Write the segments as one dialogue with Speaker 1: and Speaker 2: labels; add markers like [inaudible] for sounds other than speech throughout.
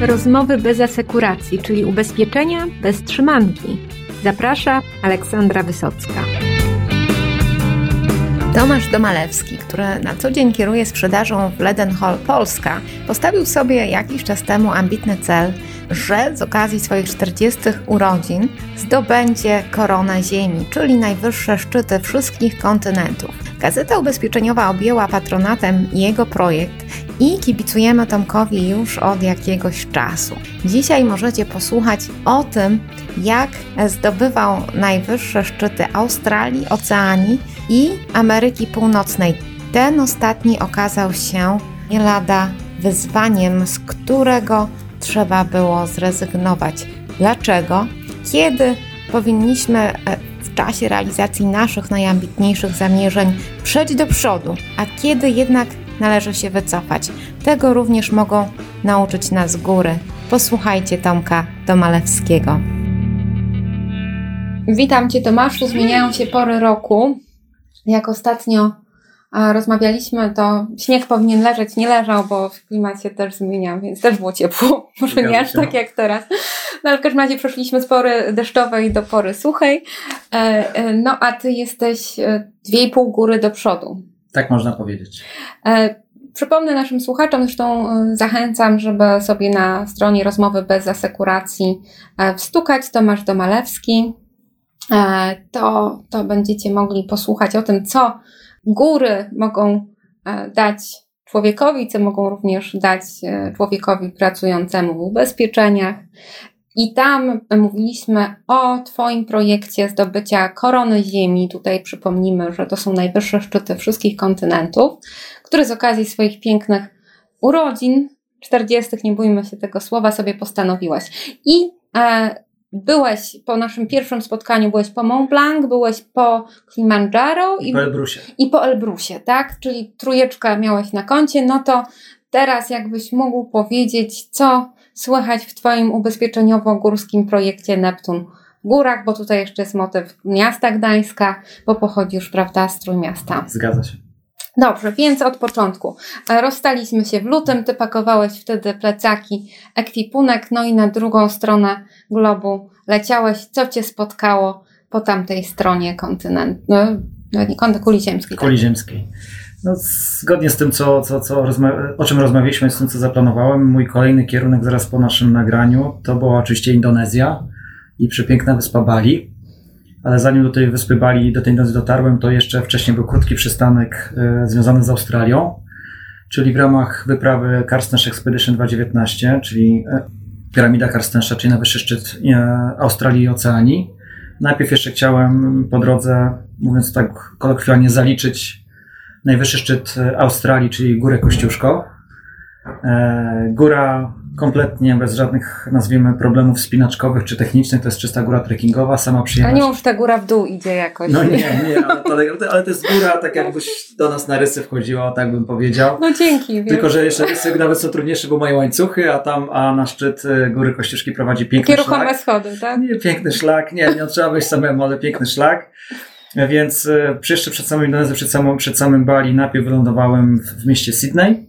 Speaker 1: Rozmowy bez asekuracji, czyli ubezpieczenia bez trzymanki. Zaprasza Aleksandra Wysocka.
Speaker 2: Tomasz Domalewski, który na co dzień kieruje sprzedażą w Ledenhall Polska, postawił sobie jakiś czas temu ambitny cel, że z okazji swoich 40 urodzin zdobędzie koronę Ziemi, czyli najwyższe szczyty wszystkich kontynentów. Gazeta ubezpieczeniowa objęła patronatem jego projekt i kibicujemy Tomkowi już od jakiegoś czasu. Dzisiaj możecie posłuchać o tym, jak zdobywał najwyższe szczyty Australii, Oceanii i Ameryki Północnej. Ten ostatni okazał się nie lada wyzwaniem, z którego trzeba było zrezygnować. Dlaczego? Kiedy powinniśmy e, w czasie realizacji naszych najambitniejszych zamierzeń przejść do przodu, a kiedy jednak należy się wycofać. Tego również mogą nauczyć nas góry. Posłuchajcie Tomka Domalewskiego.
Speaker 1: Witam Cię Tomaszu, zmieniają się pory roku. Jak ostatnio rozmawialiśmy, to śnieg powinien leżeć, nie leżał, bo w klimacie też zmienia, więc też było ciepło. [laughs] Może nie aż tak jak teraz. No ale w każdym razie przeszliśmy z pory deszczowej do pory suchej. E, e, no a Ty jesteś e, dwie i pół góry do przodu.
Speaker 3: Tak można powiedzieć.
Speaker 1: Przypomnę naszym słuchaczom, zresztą zachęcam, żeby sobie na stronie rozmowy bez asekuracji wstukać Tomasz Domalewski. To, to będziecie mogli posłuchać o tym, co góry mogą e, dać człowiekowi, co mogą również dać e, człowiekowi pracującemu w ubezpieczeniach. I tam mówiliśmy o Twoim projekcie zdobycia korony Ziemi. Tutaj przypomnimy, że to są najwyższe szczyty wszystkich kontynentów, które z okazji swoich pięknych urodzin, 40., nie bójmy się tego słowa, sobie postanowiłaś. I e, Byłeś po naszym pierwszym spotkaniu, byłeś po Mont Blanc, byłeś po Kilimanjaro
Speaker 3: i, i po Elbrusie.
Speaker 1: I po Elbrusie, tak? Czyli trójeczka miałeś na koncie. No to teraz jakbyś mógł powiedzieć, co słychać w Twoim ubezpieczeniowo-górskim projekcie Neptun w górach, bo tutaj jeszcze jest motyw miasta Gdańska, bo pochodzisz, prawda, z Trójmiasta.
Speaker 3: Zgadza się.
Speaker 1: Dobrze, więc od początku. E, rozstaliśmy się w lutym, ty pakowałeś wtedy plecaki, ekwipunek, no i na drugą stronę globu leciałeś. Co cię spotkało po tamtej stronie kontynentu? No, no nie kuli ziemskiej.
Speaker 3: Tak? Kuli ziemskiej. No, zgodnie z tym, co, co, co o czym rozmawialiśmy, z tym, co zaplanowałem, mój kolejny kierunek zaraz po naszym nagraniu to była oczywiście Indonezja i przepiękna wyspa Bali ale zanim do tej wyspy Bali, do tej nocy dotarłem, to jeszcze wcześniej był krótki przystanek e, związany z Australią, czyli w ramach wyprawy Karstens Expedition 2019, czyli e, piramida Karstensza, czyli najwyższy szczyt e, Australii i Oceanii. Najpierw jeszcze chciałem po drodze, mówiąc tak kolokwialnie, zaliczyć najwyższy szczyt Australii, czyli Górę Kościuszko. Góra kompletnie bez żadnych, nazwijmy, problemów spinaczkowych czy technicznych. To jest czysta góra trekkingowa, sama przyjemność.
Speaker 1: A nie już ta góra w dół idzie jakoś.
Speaker 3: No nie, [laughs] nie, ale to, ale to jest góra, tak jakbyś do nas na rysy wchodziła, tak bym powiedział.
Speaker 1: No dzięki.
Speaker 3: Tylko, że jeszcze rysy nawet są trudniejsze, bo mają łańcuchy, a tam, a na szczyt y, góry Kościuszki prowadzi piękny Takie szlak.
Speaker 1: ruchome schody, tak?
Speaker 3: Nie, piękny szlak, nie, nie trzeba wejść samemu, ale piękny szlak. Więc y, jeszcze przed samym Indonezją, przed, samym, przed samym Bali najpierw wylądowałem w, mieście Sydney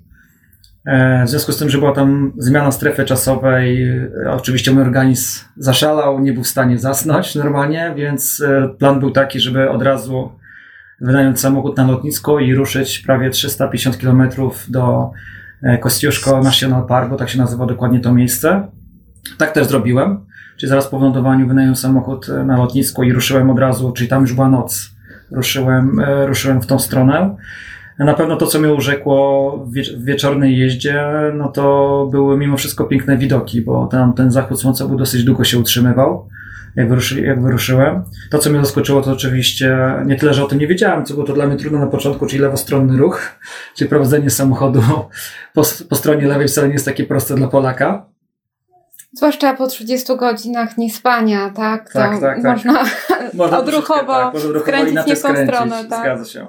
Speaker 3: E, w związku z tym, że była tam zmiana strefy czasowej, e, oczywiście mój organizm zaszalał, nie był w stanie zasnąć normalnie, więc e, plan był taki, żeby od razu wynająć samochód na lotnisko i ruszyć prawie 350 km do Kostiuszko National Park, bo tak się nazywa dokładnie to miejsce. Tak też zrobiłem, czyli zaraz po wylądowaniu wynająłem samochód na lotnisko i ruszyłem od razu, czyli tam już była noc. Ruszyłem, ruszyłem w tą stronę. Na pewno to, co mnie urzekło w wieczornej jeździe, no to były mimo wszystko piękne widoki, bo tam ten zachód słońca był dosyć długo się utrzymywał, jak, wyruszy, jak wyruszyłem. To, co mnie zaskoczyło, to oczywiście nie tyle, że o tym nie wiedziałem, co było to dla mnie trudne na początku, czyli lewostronny ruch, [laughs] czyli prowadzenie samochodu po, po stronie lewej wcale nie jest takie proste dla Polaka.
Speaker 1: Zwłaszcza po 30 godzinach niespania, tak?
Speaker 3: tak,
Speaker 1: to
Speaker 3: tak,
Speaker 1: tak. Można, [laughs]
Speaker 3: można
Speaker 1: odruchowo, tak,
Speaker 3: można odruchowo
Speaker 1: nie w tą stronę.
Speaker 3: Tak? Zgadza się.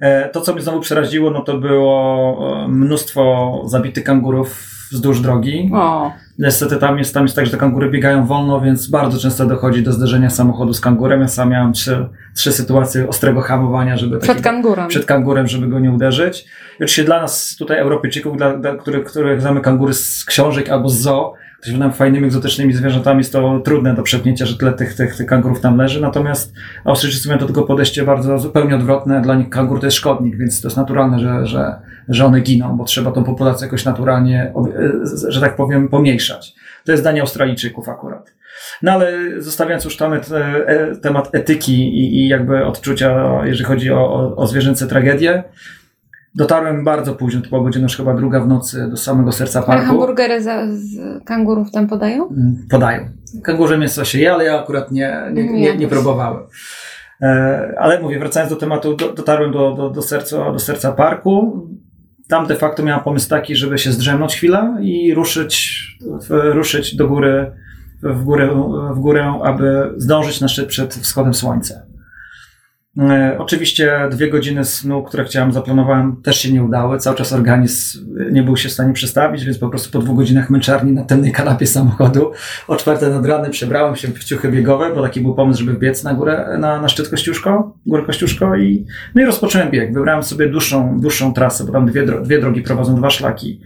Speaker 3: E, to, co mnie znowu przeraziło, no to było e, mnóstwo zabitych kangurów wzdłuż drogi.
Speaker 1: O.
Speaker 3: Niestety tam jest, tam jest tak, że te kangury biegają wolno, więc bardzo często dochodzi do zderzenia samochodu z kangurem. Ja sam miałem trzy, trzy sytuacje ostrego hamowania, żeby
Speaker 1: przed kangurem.
Speaker 3: przed kangurem, żeby go nie uderzyć. oczywiście dla nas tutaj Europejczyków, dla, dla których, których znamy kangury z książek albo z zoo, nam fajnymi, egzotycznymi zwierzętami, jest to trudne do przepnięcia, że tyle tych, tych, tych kangurów tam leży. Natomiast Australijczycy mają do tego podejście bardzo zupełnie odwrotne. Dla nich kangur to jest szkodnik, więc to jest naturalne, że, że, że one giną, bo trzeba tą populację jakoś naturalnie, że tak powiem, pomniejszać. To jest zdanie Australijczyków akurat. No ale zostawiając już temat, e, temat etyki i, i jakby odczucia, jeżeli chodzi o, o, o zwierzęce tragedie, Dotarłem bardzo późno, to była godzina już chyba druga w nocy do samego serca parku.
Speaker 1: A hamburgery za, z kangurów tam podają?
Speaker 3: Mm, podają. Kangurze mięso się je, ale ja akurat nie, nie, nie, nie próbowałem. E, ale mówię, wracając do tematu, dotarłem do, do, do, serca, do serca parku. Tam de facto miałem pomysł taki, żeby się zdrzemnąć chwilę i ruszyć, ruszyć do góry, w górę, w górę, aby zdążyć na szczyt przed wschodem słońca. E, oczywiście dwie godziny snu, które chciałem, zaplanowałem, też się nie udały. Cały czas organizm nie był się w stanie przestawić, więc po prostu po dwóch godzinach męczarni na tylnej kanapie samochodu o czwarte nad ranem przebrałem się w ciuchy biegowe, bo taki był pomysł, żeby biec na górę, na, na szczyt Kościuszko, górę Kościuszko i, no i rozpocząłem bieg. Wybrałem sobie dłuższą, dłuższą trasę, bo tam dwie, dwie drogi prowadzą dwa szlaki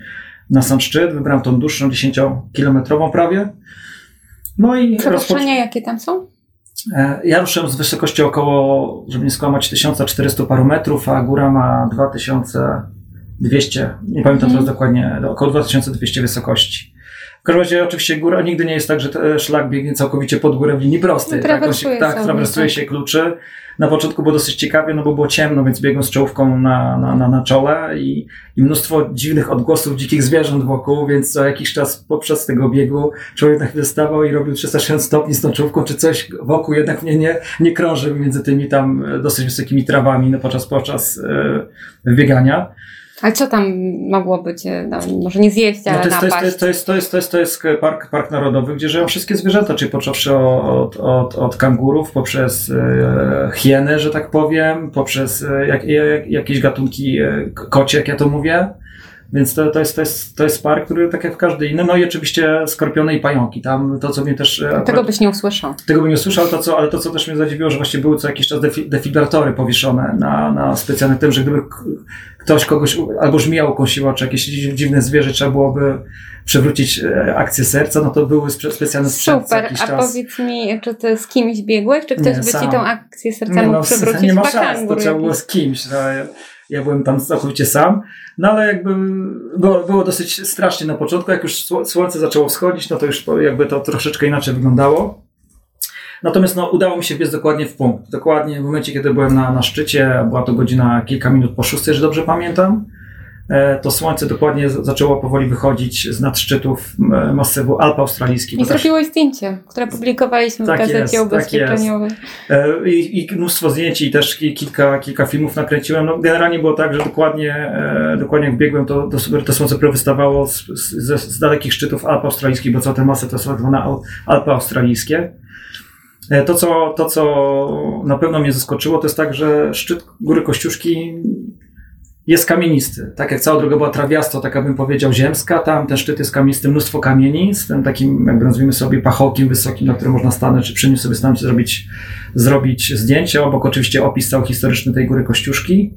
Speaker 3: na sam szczyt. Wybrałem tą dłuższą, 10-kilometrową prawie.
Speaker 1: No i Przeproszenia, jakie tam są?
Speaker 3: E, ja ruszyłem z wysokości około, żeby nie skłamać, 1400 paru metrów, a góra ma 2200, nie pamiętam teraz mhm. dokładnie, około 2200 wysokości. W każdym razie oczywiście góra nigdy nie jest tak, że szlak biegnie całkowicie pod górę w linii prostej.
Speaker 1: No, tak, się,
Speaker 3: tak, trawersuje tak. się kluczy. Na początku było dosyć ciekawie, no bo było ciemno, więc biegłem z czołówką na, na, na, na czole i, i mnóstwo dziwnych odgłosów dzikich zwierząt wokół, więc co jakiś czas podczas tego biegu człowiek na chwilę stawał i robił 360 stopni z tą czołówką, czy coś wokół jednak mnie nie, nie krąży między tymi tam dosyć wysokimi trawami no, podczas, podczas e, biegania.
Speaker 1: Ale co tam mogło być? No, może nie zjeść, ale no to, jest,
Speaker 3: to, jest, to, jest, to, jest, to, jest, to jest park, park narodowy, gdzie żyją wszystkie zwierzęta, czyli począwszy od, od, od kangurów, poprzez e, hieny, że tak powiem, poprzez e, jak, jak, jakieś gatunki e, kocie, jak ja to mówię, więc to, to, jest, to, jest, to jest park, który tak jak w każdy inny, no i oczywiście skorpiony i pająki. Tam to, co mnie też...
Speaker 1: E, tego byś nie usłyszał.
Speaker 3: Tego bym nie usłyszał, to co, ale to, co też mnie zadziwiło, że właśnie były co jakiś czas defi, defibratory powieszone na, na specjalnym tym, że gdyby ktoś kogoś albo żmija ukąsiła, czy jakieś dziwne zwierzę trzeba byłoby przewrócić e, akcję serca, no to były specjalne sprzęty
Speaker 1: Super, a czas. powiedz mi, czy ty z kimś biegłeś, czy ktoś nie, by sam. ci tą akcję serca nie, mógł no, [laughs] przewrócić?
Speaker 3: Nie ma szans, to trzeba było z kimś. No, ja byłem tam całkowicie sam, no ale jakby było, dosyć strasznie na początku. Jak już słońce zaczęło wschodzić, no to już jakby to troszeczkę inaczej wyglądało. Natomiast no, udało mi się biec dokładnie w punkt. Dokładnie w momencie, kiedy byłem na, na szczycie, była to godzina kilka minut po szóstej, że dobrze pamiętam. E, to słońce dokładnie zaczęło powoli wychodzić z nadszczytów masywu Alp Australijskich.
Speaker 1: I zrobiłeś zdjęcie, które publikowaliśmy tak w gazecie jest, tak ubezpieczeniowej.
Speaker 3: Tak I, I, mnóstwo zdjęć i też kilka, kilka filmów nakręciłem. No, generalnie było tak, że dokładnie, e, dokładnie jak biegłem, to, to, to słońce wystawało z, z, z, dalekich szczytów Alp Australijskich, bo całe te masy to są zwane Alpy Australijskie. To co, to, co na pewno mnie zaskoczyło, to jest tak, że szczyt Góry Kościuszki jest kamienisty. Tak jak cała droga była trawiasto, tak bym powiedział, ziemska, tam ten szczyt jest kamienisty, mnóstwo kamieni z tym takim, jakby nazwijmy sobie, pachołkiem wysokim, na którym można stanąć, czy przy nim sobie stanąć, zrobić, zrobić zdjęcie. Obok oczywiście opis cały historyczny tej góry Kościuszki.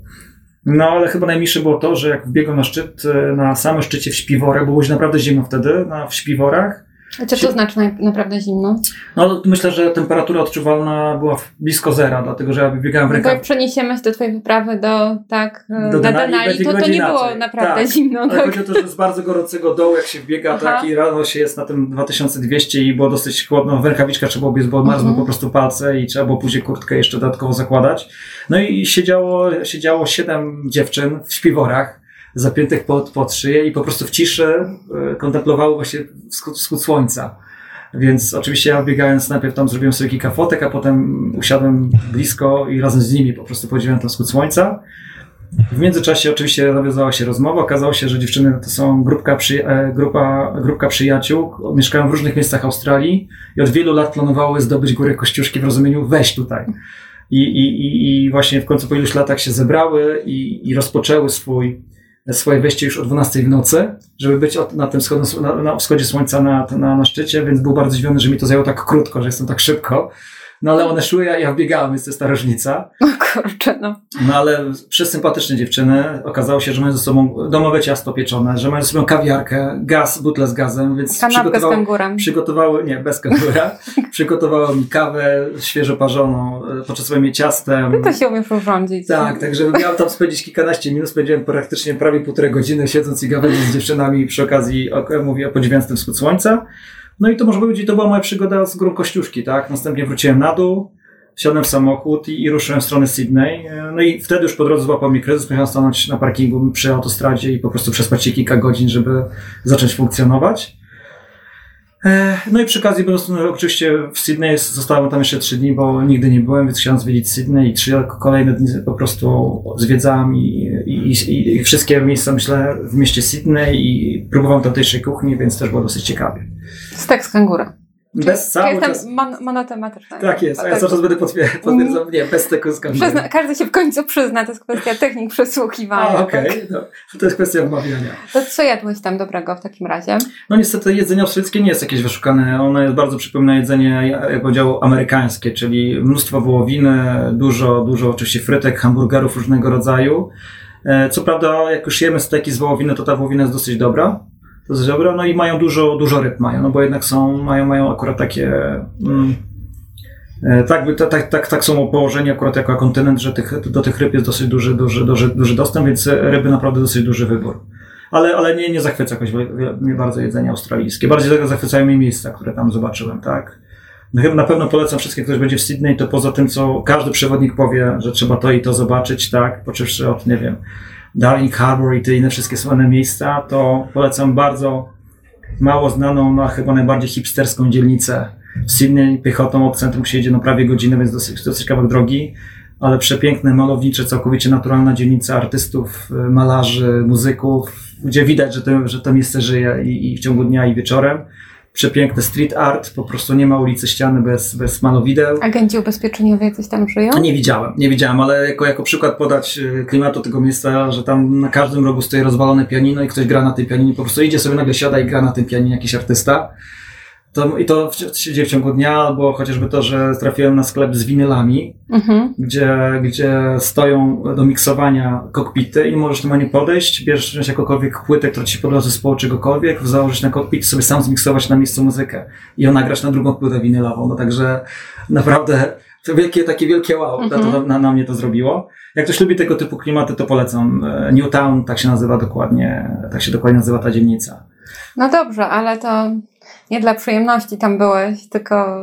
Speaker 3: No, ale chyba najmniejsze było to, że jak wbiegłem na szczyt, na samym szczycie w Śpiworach, było już naprawdę zimno wtedy, na, w Śpiworach,
Speaker 1: co to znaczy naprawdę zimno?
Speaker 3: No myślę, że temperatura odczuwalna była blisko zera, dlatego że ja biegałem w rękach.
Speaker 1: Bo jak przeniesiemy się do twojej wyprawy do tak do Denali, Denali to, to nie było naprawdę tak. zimno.
Speaker 3: Ale tak. chodzi o to, że z bardzo gorącego dołu jak się wbiega, tak i rano się jest na tym 2200 i było dosyć chłodno, w rękawiczkach trzeba było biec, bo marzły mhm. po prostu palce i trzeba było później kurtkę jeszcze dodatkowo zakładać. No i siedziało, siedziało siedem dziewczyn w śpiworach zapiętych pod, pod szyję i po prostu w ciszy e, kontemplowały właśnie wschód, wschód słońca. Więc oczywiście ja biegając najpierw tam zrobiłem sobie kilka fotek, a potem usiadłem blisko i razem z nimi po prostu podziwiałem ten wschód słońca. W międzyczasie oczywiście nawiązała się rozmowa. Okazało się, że dziewczyny to są grupka, przy, e, grupa, grupka przyjaciół, mieszkają w różnych miejscach Australii i od wielu lat planowały zdobyć górę Kościuszki w rozumieniu weź tutaj. I, i, I właśnie w końcu po iluś latach się zebrały i, i rozpoczęły swój, swoje wejście już o 12 w nocy, żeby być na tym na, na wschodzie słońca na, na, na szczycie, więc był bardzo zdziwiony, że mi to zajęło tak krótko, że jestem tak szybko. No ale one szły, ja, ja wbiegałem, jest to jest ta różnica.
Speaker 1: O kurczę, no.
Speaker 3: No ale przesympatyczne dziewczyny. Okazało się, że mają ze sobą domowe ciasto pieczone, że mają ze sobą kawiarkę, gaz, butle z gazem, więc
Speaker 1: Kanapkę z kangurem.
Speaker 3: przygotowały, nie, bez kangura, [laughs] przygotowały mi kawę świeżo parzoną, e, poczęstowały mnie ciastem.
Speaker 1: To się umiesz urządzić.
Speaker 3: Tak, także miałem tam spędzić kilkanaście minut, spędziłem praktycznie prawie półtorej godziny siedząc i gadając z dziewczynami przy okazji, mówię, podziwiając ten wschód słońca. No i to można powiedzieć, to była moja przygoda z górą Kościuszki, tak? Następnie wróciłem na dół, wsiadłem w samochód i, i ruszyłem w stronę Sydney. No i wtedy już po drodze złapał mnie kryzys, musiałem stanąć na parkingu przy autostradzie i po prostu przespać się kilka godzin, żeby zacząć funkcjonować. E, No i przy okazji, będąc no, oczywiście w Sydney, zostałem tam jeszcze trzy dni, bo nigdy nie byłem, więc chciałem zwiedzić Sydney i trzy kolejne dni po prostu zwiedzałem i, i, i, i wszystkie miejsca, myślę, w mieście Sydney i próbowałem tamtejszej kuchni, więc też było dosyć ciekawie.
Speaker 1: Stek z kangura.
Speaker 3: Bez
Speaker 1: Ja
Speaker 3: cały
Speaker 1: jestem
Speaker 3: czas...
Speaker 1: mon- monotematyczna.
Speaker 3: Tak jest, a ja
Speaker 1: Tak.
Speaker 3: cały czas będę potwier- potwierdzał, nie, bez tego skandału.
Speaker 1: Przyzna, każdy się w końcu przyzna, to jest kwestia technik przesłuchiwania.
Speaker 3: A, okej,
Speaker 1: tak?
Speaker 3: no, to jest kwestia wmawiania.
Speaker 1: To co jadłeś tam dobrego w takim razie?
Speaker 3: No niestety jedzenie australijskie nie jest jakieś wyszukane. Ono jest bardzo przypomina jedzenie, jak powiedział, amerykańskie, czyli mnóstwo wołowiny, dużo, dużo oczywiście frytek, hamburgerów różnego rodzaju. E, Co prawda, jak już jemy steki z wołowiny, to ta wołowina jest dosyć dobra. Dosyć dobra, no i mają dużo, dużo ryb mają, no bo jednak są, mają, mają akurat takie, mm, e, tak, tak, tak, tak, tak są położeni akurat jako kontynent, że tych, do tych ryb jest dosyć duży, duży, duży, duży dostęp, więc ryby naprawdę dosyć duży wybór. Ale, ale nie, nie zachwyca jakoś mnie bardzo jedzenie australijskie. Bardziej zachwycają mnie miejsca, które tam zobaczyłem, tak. No chyba na pewno polecam wszystkim, ktoś będzie w Sydney, to poza tym, co każdy przewodnik powie, że trzeba to i to zobaczyć, tak, poczywszy od, nie wiem, Darling Harbour i te inne wszystkie słynne miejsca, to polecam bardzo mało znaną, no chyba najbardziej hipsterską dzielnicę w Sydney. Piechotą od centrum się jedzie no prawie godzinę, więc dosyć, dosyć kawałek drogi, ale przepiękne, malownicze, całkowicie naturalna dzielnica artystów, y, malarzy, muzyków, gdzie widać, że to, że to miejsce żyje i, i w ciągu dnia i wieczorem. Przepiękny street art, po prostu nie ma ulicy ściany bez, bez malowideł.
Speaker 1: Agenci ubezpieczeniowi jacyś tam żyją?
Speaker 3: Nie widziałem, nie widziałem, ale jako, jako przykład podać y, klimatu tego miejsca, że tam na każdym rogu stoi rozwalone pianino i ktoś gra na tym pianinie, po prostu idzie sobie nagle siada i gra na tym pianinie jakiś artysta. To, I to się dzieje w ciągu dnia, albo chociażby to, że trafiłem na sklep z winylami,
Speaker 1: Mhm.
Speaker 3: gdzie, gdzie stoją do miksowania kokpity i możesz normalnie podejść, bierzesz jakąkolwiek płytę, która ci podoba zespołu czegokolwiek, założyć na kokpit i sobie sam zmiksować na miejscu muzykę i ją nagrać na drugą płytę winylową. No także naprawdę to wielkie, takie wielkie wow,
Speaker 1: Mhm.
Speaker 3: to, to na, na mnie to zrobiło. Jak ktoś lubi tego typu klimaty, to polecam. E, Newtown, tak się nazywa dokładnie, tak się dokładnie nazywa ta dzielnica.
Speaker 1: No dobrze, ale to nie dla przyjemności tam byłeś, tylko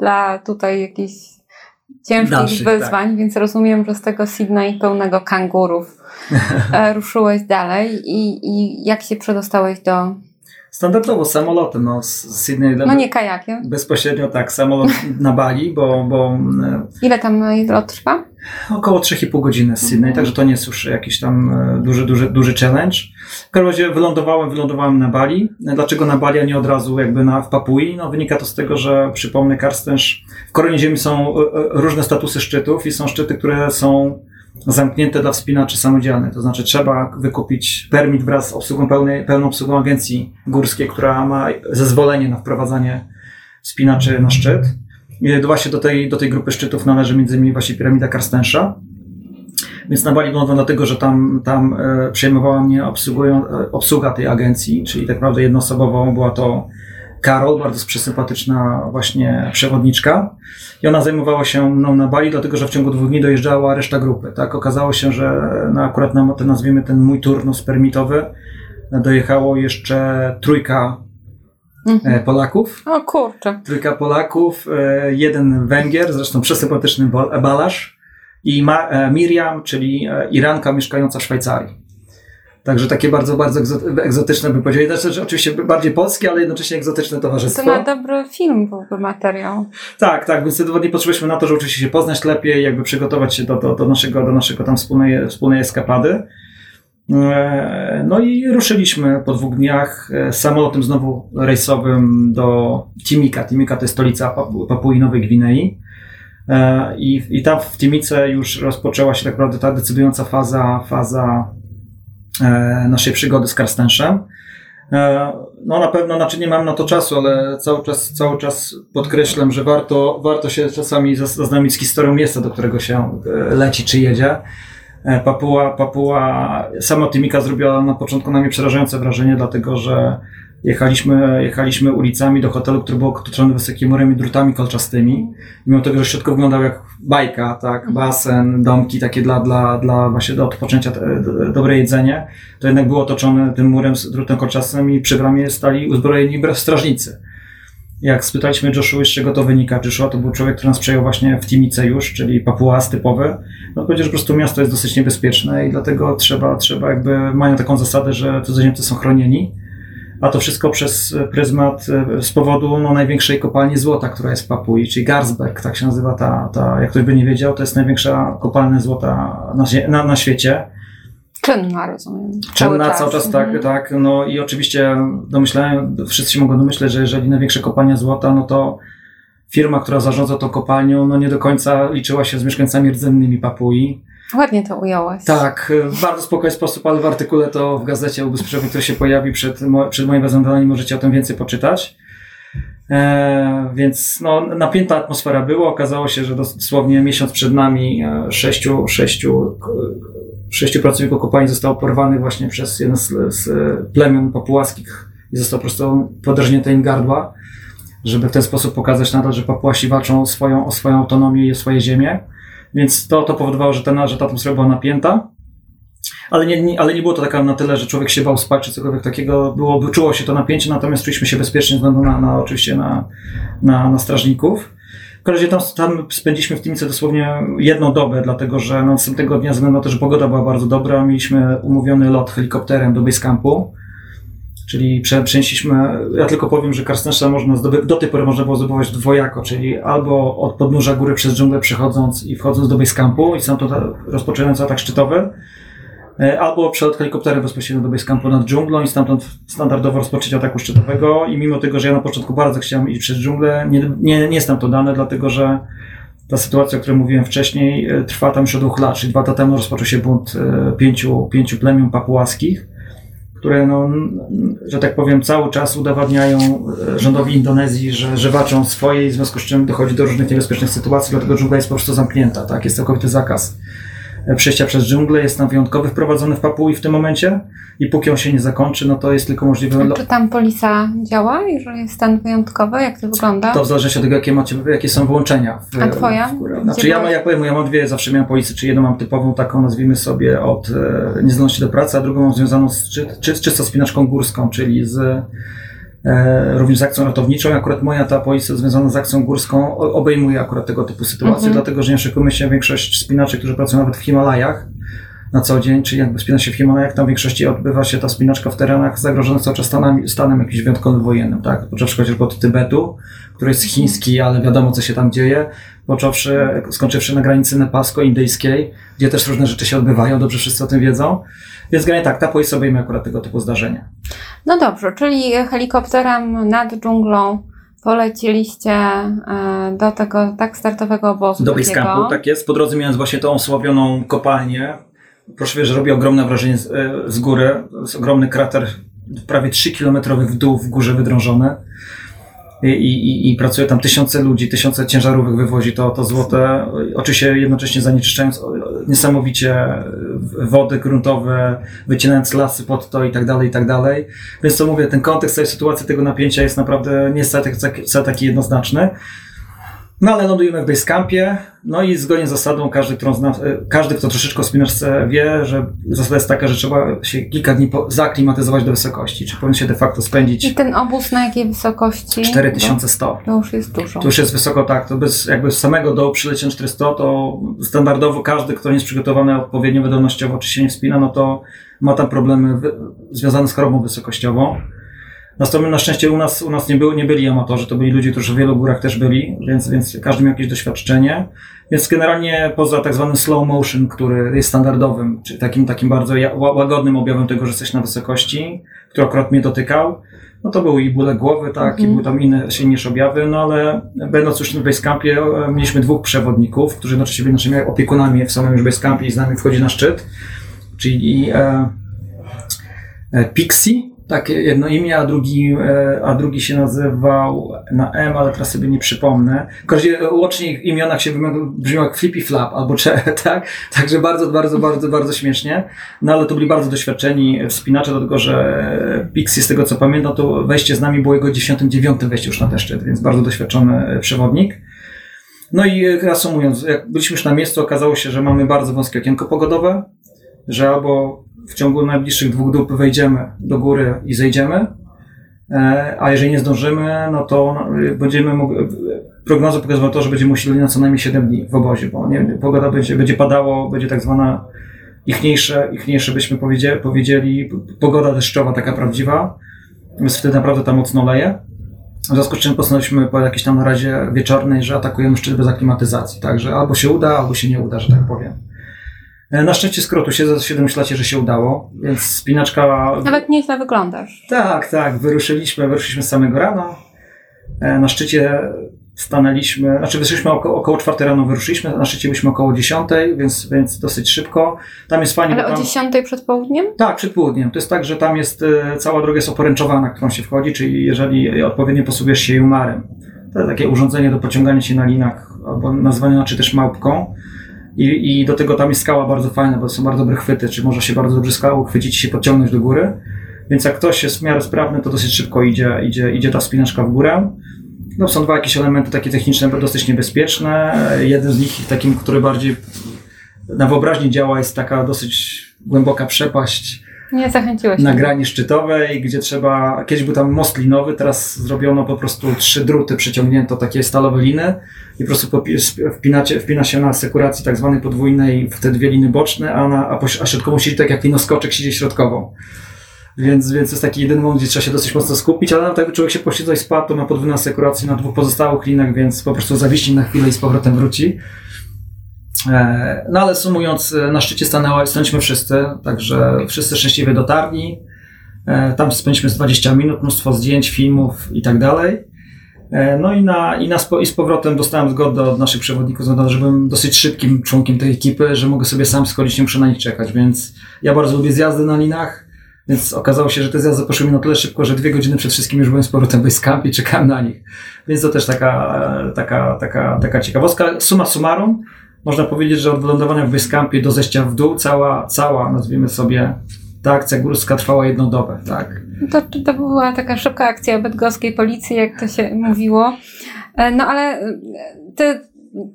Speaker 1: dla tutaj jakichś ciężkich
Speaker 3: Dalszych, tak.
Speaker 1: wyzwań, więc rozumiem, że z tego Sydney pełnego kangurów [laughs] e, ruszyłeś dalej i, i jak się przedostałeś do...
Speaker 3: Standardowo samolotem, no z Sydney
Speaker 1: No nie kajakiem.
Speaker 3: bezpośrednio tak, samolot na Bali, bo, bo e,
Speaker 1: Ile tam lot trwa?
Speaker 3: Około 3,5 godziny z Sydney,
Speaker 1: Mhm.
Speaker 3: także to nie jest już jakiś tam e, duży, duży, duży challenge. W każdym razie wylądowałem, wylądowałem na Bali. Dlaczego na Bali, a nie od razu jakby na, w Papui? No wynika to z tego, że przypomnę, Karstęż, w koronie ziemi są e, różne statusy szczytów i są szczyty, które są zamknięte dla wspinaczy samodzielnych. To znaczy trzeba wykupić permit wraz z obsługą pełnej, pełną obsługą agencji górskiej, która ma zezwolenie na wprowadzanie wspinaczy na szczyt. I Właśnie do tej, do tej grupy szczytów należy między innymi właśnie piramida Karstensza. Więc na Bali wygląda dlatego, że tam, tam e, przejmowała mnie e, obsługa tej agencji, czyli tak naprawdę jednoosobową była to Karol, bardzo przesympatyczna właśnie przewodniczka. I ona zajmowała się mną na Bali, dlatego że w ciągu dwóch dni dojeżdżała reszta grupy. Tak okazało się, że no, akurat na ten, nazwijmy ten mój turnus permitowy e, dojechało jeszcze trójka
Speaker 1: Mhm.
Speaker 3: e, Polaków.
Speaker 1: O kurczę.
Speaker 3: Trójka Polaków, e, jeden Węgier, zresztą przesympatyczny balarz i Miriam, czyli Iranka mieszkająca w Szwajcarii. Także takie bardzo, bardzo egzo- egzotyczne bym powiedział. Znaczy, że oczywiście bardziej polskie, ale jednocześnie egzotyczne
Speaker 1: To
Speaker 3: towarzystwo.
Speaker 1: na dobry film byłby materiał.
Speaker 3: Tak, tak, więc dni potrzebujemy na to, żeby oczywiście się poznać lepiej, jakby przygotować się do, do, do naszego, do naszego tam wspólnej, wspólnej eskapady. E, No i ruszyliśmy po dwóch dniach e, samolotem znowu rejsowym do Timika. Timika to jest stolica Papu- Papui Nowej Gwinei. E, I, I tam w Timice już rozpoczęła się tak naprawdę ta decydująca faza, faza naszej przygody z Karstenszem. E, no na pewno, znaczy nie mam na to czasu, ale cały czas, cały czas podkreślam, że warto, warto się czasami zaznamić z historią miejsca, do którego się e, leci czy jedzie. E, Papua, Papua, sama Timika zrobiła na początku na mnie przerażające wrażenie, dlatego że Jechaliśmy, jechaliśmy ulicami do hotelu, który był otoczony wysokimi murami i drutami kolczastymi. Mimo tego, że środek wyglądał jak bajka, tak, mhm. basen, domki takie dla, dla, dla właśnie do odpoczęcia, dobre jedzenie, to jednak było otoczone tym murem z drutem kolczastym i przy bramie stali uzbrojeni strażnicy. Jak spytaliśmy Joshua, z czego to wynika, Joshua to był człowiek, który nas przejął właśnie w Timice już, czyli Papuas typowy, no powiedział, że po prostu miasto jest dosyć niebezpieczne i dlatego trzeba, trzeba jakby, mają taką zasadę, że cudzoziemcy są chronieni a to wszystko przez pryzmat e, z powodu no, największej kopalni złota, która jest w Papui, czyli Garsberg, tak się nazywa ta, ta, jak ktoś by nie wiedział, to jest największa kopalnia złota na, na, na świecie.
Speaker 1: Czynna, rozumiem.
Speaker 3: Czynna cały czas, cały czas tak, mhm. tak. No i oczywiście domyślałem, wszyscy się mogą domyśleć, że jeżeli największa kopalnia złota, no to firma, która zarządza tą kopalnią, no nie do końca liczyła się z mieszkańcami rdzennymi Papui.
Speaker 1: Ładnie to ująłeś.
Speaker 3: Tak, w bardzo spokojny sposób, ale w artykule to w gazecie ubezpieczowej, który się pojawi przed, przed moim zadaniem, możecie o tym więcej poczytać. E, więc no, napięta atmosfera była. Okazało się, że dosłownie miesiąc przed nami e, sześciu, sześciu, sześciu pracowników kopalni zostało porwanych właśnie przez jeden z, z plemion papułaskich i zostało po prostu podrażnięte im gardła, żeby w ten sposób pokazać nadal, że Papuasi walczą o swoją, o swoją autonomię i o swoje ziemię. Więc to, to powodowało, że, ten, że ta atmosfera była napięta. Ale nie, nie, ale nie było to taka na tyle, że człowiek się bał spać czy cokolwiek takiego. Było, czuło się to napięcie, natomiast czuliśmy się bezpiecznie względu na, na oczywiście na, na, na strażników. W każdym razie tam, tam spędziliśmy w Timice dosłownie jedną dobę, dlatego że następnego dnia, ze względu na to, że pogoda była bardzo dobra, mieliśmy umówiony lot helikopterem do Basecampu. Czyli przenieśliśmy, ja tylko powiem, że Karstensza można zdobyć, do tej pory można było zdobywać dwojako, czyli albo od podnóża góry przez dżunglę przechodząc i wchodząc do Basecampu i sam to rozpoczynając atak szczytowy, e, albo przed helikopterem bezpośrednio do Basecampu nad dżunglą i stamtąd standardowo rozpocząć ataku szczytowego. I mimo tego, że ja na początku bardzo chciałem iść przez dżunglę, nie, nie, nie jest tam to dane, dlatego że ta sytuacja, o której mówiłem wcześniej, e, trwa tam już od dwóch lat, czyli dwa lata temu rozpoczął się bunt e, pięciu, pięciu plemion papułaskich, które, no, że tak powiem, cały czas udowadniają e, rządowi Indonezji, że, że walczą swoje i w związku z czym dochodzi do różnych niebezpiecznych sytuacji, dlatego dżungla jest po prostu zamknięta, tak? Jest całkowity zakaz przejścia przez dżunglę, jest tam wyjątkowy wprowadzony w Papui w tym momencie i póki on się nie zakończy, no to jest tylko możliwe...
Speaker 1: Czy tam polisa działa, jeżeli jest stan wyjątkowy? Jak to wygląda?
Speaker 3: To w zależności od tego, jakie, macie, jakie są wyłączenia. W,
Speaker 1: A twoja?
Speaker 3: W znaczy ja, jak powiem, ja mam dwie, zawsze miałem policję, czy jedną mam typową taką, nazwijmy sobie, od e, niezdolności do pracy, a drugą mam związaną z czy, czy, czysto spinaczką górską, czyli z również z akcją ratowniczą. Akurat moja ta policja związana z akcją górską obejmuje akurat tego typu sytuacje, mhm. dlatego że nie oszukujmy się, większość spinaczy, którzy pracują nawet w Himalajach na co dzień, czyli jakby spina się w Himalajach, tam w większości odbywa się ta spinaczka w terenach zagrożonych cały czas stanem, stanem jakimś wyjątkowym wojennym, tak? Począwszy chociażby od Tybetu, który jest chiński, ale wiadomo co się tam dzieje, począwszy, skończywszy na granicy nepalsko-indyjskiej, gdzie też różne rzeczy się odbywają, dobrze wszyscy o tym wiedzą. Więc generalnie tak, ta policja obejmie akurat tego typu zdarzenia.
Speaker 1: No dobrze, czyli helikopterem nad dżunglą poleciliście e, do tego tak startowego obozu.
Speaker 3: Do Basecampu, tak jest. Po drodze miałem właśnie tą osławioną kopalnię. Proszę wiesz, że robi ogromne wrażenie z, e, z góry. Jest ogromny krater, prawie 3 km w dół w górze wydrążony i, i, i pracuje tam tysiące ludzi, tysiące ciężarówek wywozi to, to złote, oczywiście jednocześnie zanieczyszczając niesamowicie wody gruntowe, wycinając lasy pod to i tak dalej, i tak dalej. Więc to mówię, ten kontekst tej sytuacji, tego napięcia jest naprawdę nie taki jednoznaczny. No ale lądujemy w Basecampie, no i zgodnie z zasadą każdy, którą zna, e, każdy, kto troszeczkę o spinaczce wie, że zasada jest taka, że trzeba się kilka dni zaklimatyzować do wysokości, czy powinien się de facto spędzić.
Speaker 1: I ten obóz na jakiej wysokości?
Speaker 3: 4100.
Speaker 1: To już jest dużo.
Speaker 3: To już jest wysoko, tak. To bez, jakby z samego dołu przylecieć 400, to standardowo każdy, kto nie jest przygotowany odpowiednio wydolnościowo, czy się nie wspina, no to ma tam problemy związane z chorobą wysokościową. Natomiast na szczęście u nas, u nas nie, były, nie byli amatorzy, to byli ludzie, którzy w wielu górach też byli, więc, więc każdy miał jakieś doświadczenie. Więc generalnie poza tak zwanym slow motion, który jest standardowym, czyli takim, takim bardzo łagodnym objawem tego, że jesteś na wysokości, który akurat mnie dotykał, no to były i bóle głowy, tak, i mhm. były tam inne silniejsze objawy, no ale będąc już w Basecampie, e, mieliśmy dwóch przewodników, którzy jednocześnie byli naszymi opiekunami w samym już Basecampie i z nami wchodzi na szczyt, czyli e, e, Pixie, takie jedno imię, a drugi, e, a drugi się nazywał na M, ale teraz sobie nie przypomnę. W każdym razie łącznie imionach się brzmiał jak Flippy Flap albo cze, [laughs] tak? Także bardzo, bardzo, bardzo, bardzo śmiesznie. No ale to byli bardzo doświadczeni wspinacze, dlatego że Pixie, z tego co pamiętam, to wejście z nami było jego 99 wejście już na ten szczyt, więc bardzo doświadczony przewodnik. No i reasumując, jak byliśmy już na miejscu, okazało się, że mamy bardzo wąskie okienko pogodowe, że albo w ciągu najbliższych dwóch dób wejdziemy do góry i zejdziemy, e, a jeżeli nie zdążymy, no to no, będziemy mogli, prognoza pokazywała to, że będziemy musieli na co najmniej 7 dni w obozie, bo nie, pogoda będzie, będzie padało, będzie tak zwana ichniejsze, ichniejsze byśmy powiedzieli, powiedzieli, pogoda deszczowa taka prawdziwa, więc wtedy naprawdę tam mocno leje. W związku z czym postanowiliśmy po jakiejś tam razie wieczornej, że atakujemy szczyt bez aklimatyzacji. Także albo się uda, albo się nie uda, że tak powiem. E, na szczęście skrótu się, się domyślacie, że się udało, więc spinaczka...
Speaker 1: Nawet nieźle wyglądasz.
Speaker 3: Tak, tak, wyruszyliśmy, wyruszyliśmy z samego rana. E, na szczycie stanęliśmy, znaczy wyszliśmy około, około 4 rano, wyruszyliśmy, na szczycie byliśmy około 10, więc, więc dosyć szybko. Tam jest fajnie.
Speaker 1: Ale
Speaker 3: tam...
Speaker 1: o 10 przed południem?
Speaker 3: Tak, przed południem. To jest tak, że tam jest, e, cała droga jest oporęczowana, którą się wchodzi, czyli jeżeli odpowiednio posługujesz się jumarem. To jest takie urządzenie do pociągania się na linach, albo nazwane czy też małpką. I, I do tego tam jest skała bardzo fajna, bo są bardzo dobre chwyty, czy może się bardzo dobrze skałą chwycić się podciągnąć do góry. Więc jak ktoś jest w miarę sprawny, to dosyć szybko idzie, idzie, idzie ta spinaczka w górę. No, są dwa jakieś elementy takie techniczne, dosyć niebezpieczne. Jeden z nich, takim, który bardziej na wyobraźni działa, jest taka dosyć głęboka przepaść.
Speaker 1: Nie zachęciłeś
Speaker 3: Na grani szczytowej, gdzie trzeba. Kiedyś był tam most linowy, teraz zrobiono po prostu trzy druty, przyciągnięto takie stalowe liny i po prostu wpinacie, wpina się na sekuracji tak zwanej podwójnej w te dwie liny boczne, a, na, a, a środkową siedzi tak jak linoskoczek siedzi środkową. Więc, więc jest taki jeden moment, gdzie trzeba się dosyć mocno skupić, ale jakby człowiek się poślizgnął i spadł, to ma podwójną asekurację na dwóch pozostałych linach, więc po prostu zawiśnie na chwilę i z powrotem wróci. E, no ale sumując, e, na szczycie stanęło, stanęliśmy wszyscy, także wszyscy szczęśliwie dotarli. E, tam spędziliśmy 20 minut, mnóstwo zdjęć, filmów i tak dalej. No i, na, i, na i z powrotem dostałem zgodę od naszych przewodników, że byłem dosyć szybkim członkiem tej ekipy, że mogę sobie sam schodzić, nie muszę na nich czekać, więc ja bardzo lubię zjazdy na linach. Więc okazało się, że te zjazdy poszły mi na tyle szybko, że dwie godziny przed wszystkim już byłem z powrotem w Camp i czekałem na nich. Więc to też taka, taka, taka, taka ciekawostka. Suma summarum, można powiedzieć, że od wylądowania w Basecampie do zejścia w dół cała, cała, nazwijmy sobie, ta akcja górska trwała jedną dobę, tak.
Speaker 1: To, to była taka szybka akcja bydgoskiej policji, jak to się mówiło. E, no ale ty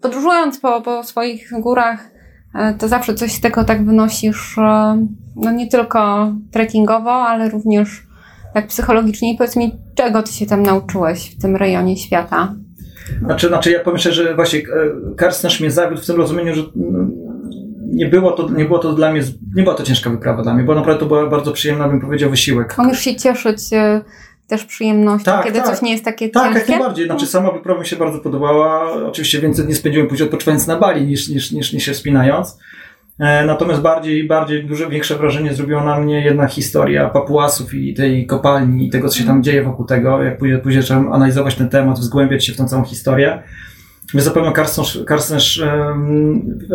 Speaker 1: podróżując po, po swoich górach, e, to zawsze coś z tego tak wynosisz e, no nie tylko trekkingowo, ale również tak psychologicznie. I powiedz mi, czego ty się tam nauczyłeś w tym rejonie świata?
Speaker 3: Znaczy, znaczy ja szczerze, że właśnie e, Karstnerz mnie zawiódł w tym rozumieniu, że no, nie było to, nie było to dla mnie, nie była to ciężka wyprawa dla mnie, bo naprawdę to była bardzo przyjemna, bym powiedział, wysiłek.
Speaker 1: Umiesz się cieszyć e, też przyjemnością, tak, kiedy tak. coś nie jest takie
Speaker 3: tak,
Speaker 1: ciężkie?
Speaker 3: Tak, jak najbardziej. Znaczy sama wyprawa mi się bardzo podobała. Oczywiście więcej nie spędziłem później odpoczywając na Bali niż, niż, niż, niż się wspinając. E, natomiast bardziej, bardziej duże, większe wrażenie zrobiła na mnie jedna historia papuasów i tej kopalni i tego, co się tam dzieje wokół tego. Jak później, później trzeba analizować ten temat, wzgłębiać się w tą całą historię. Więc zapewne Karstnerz,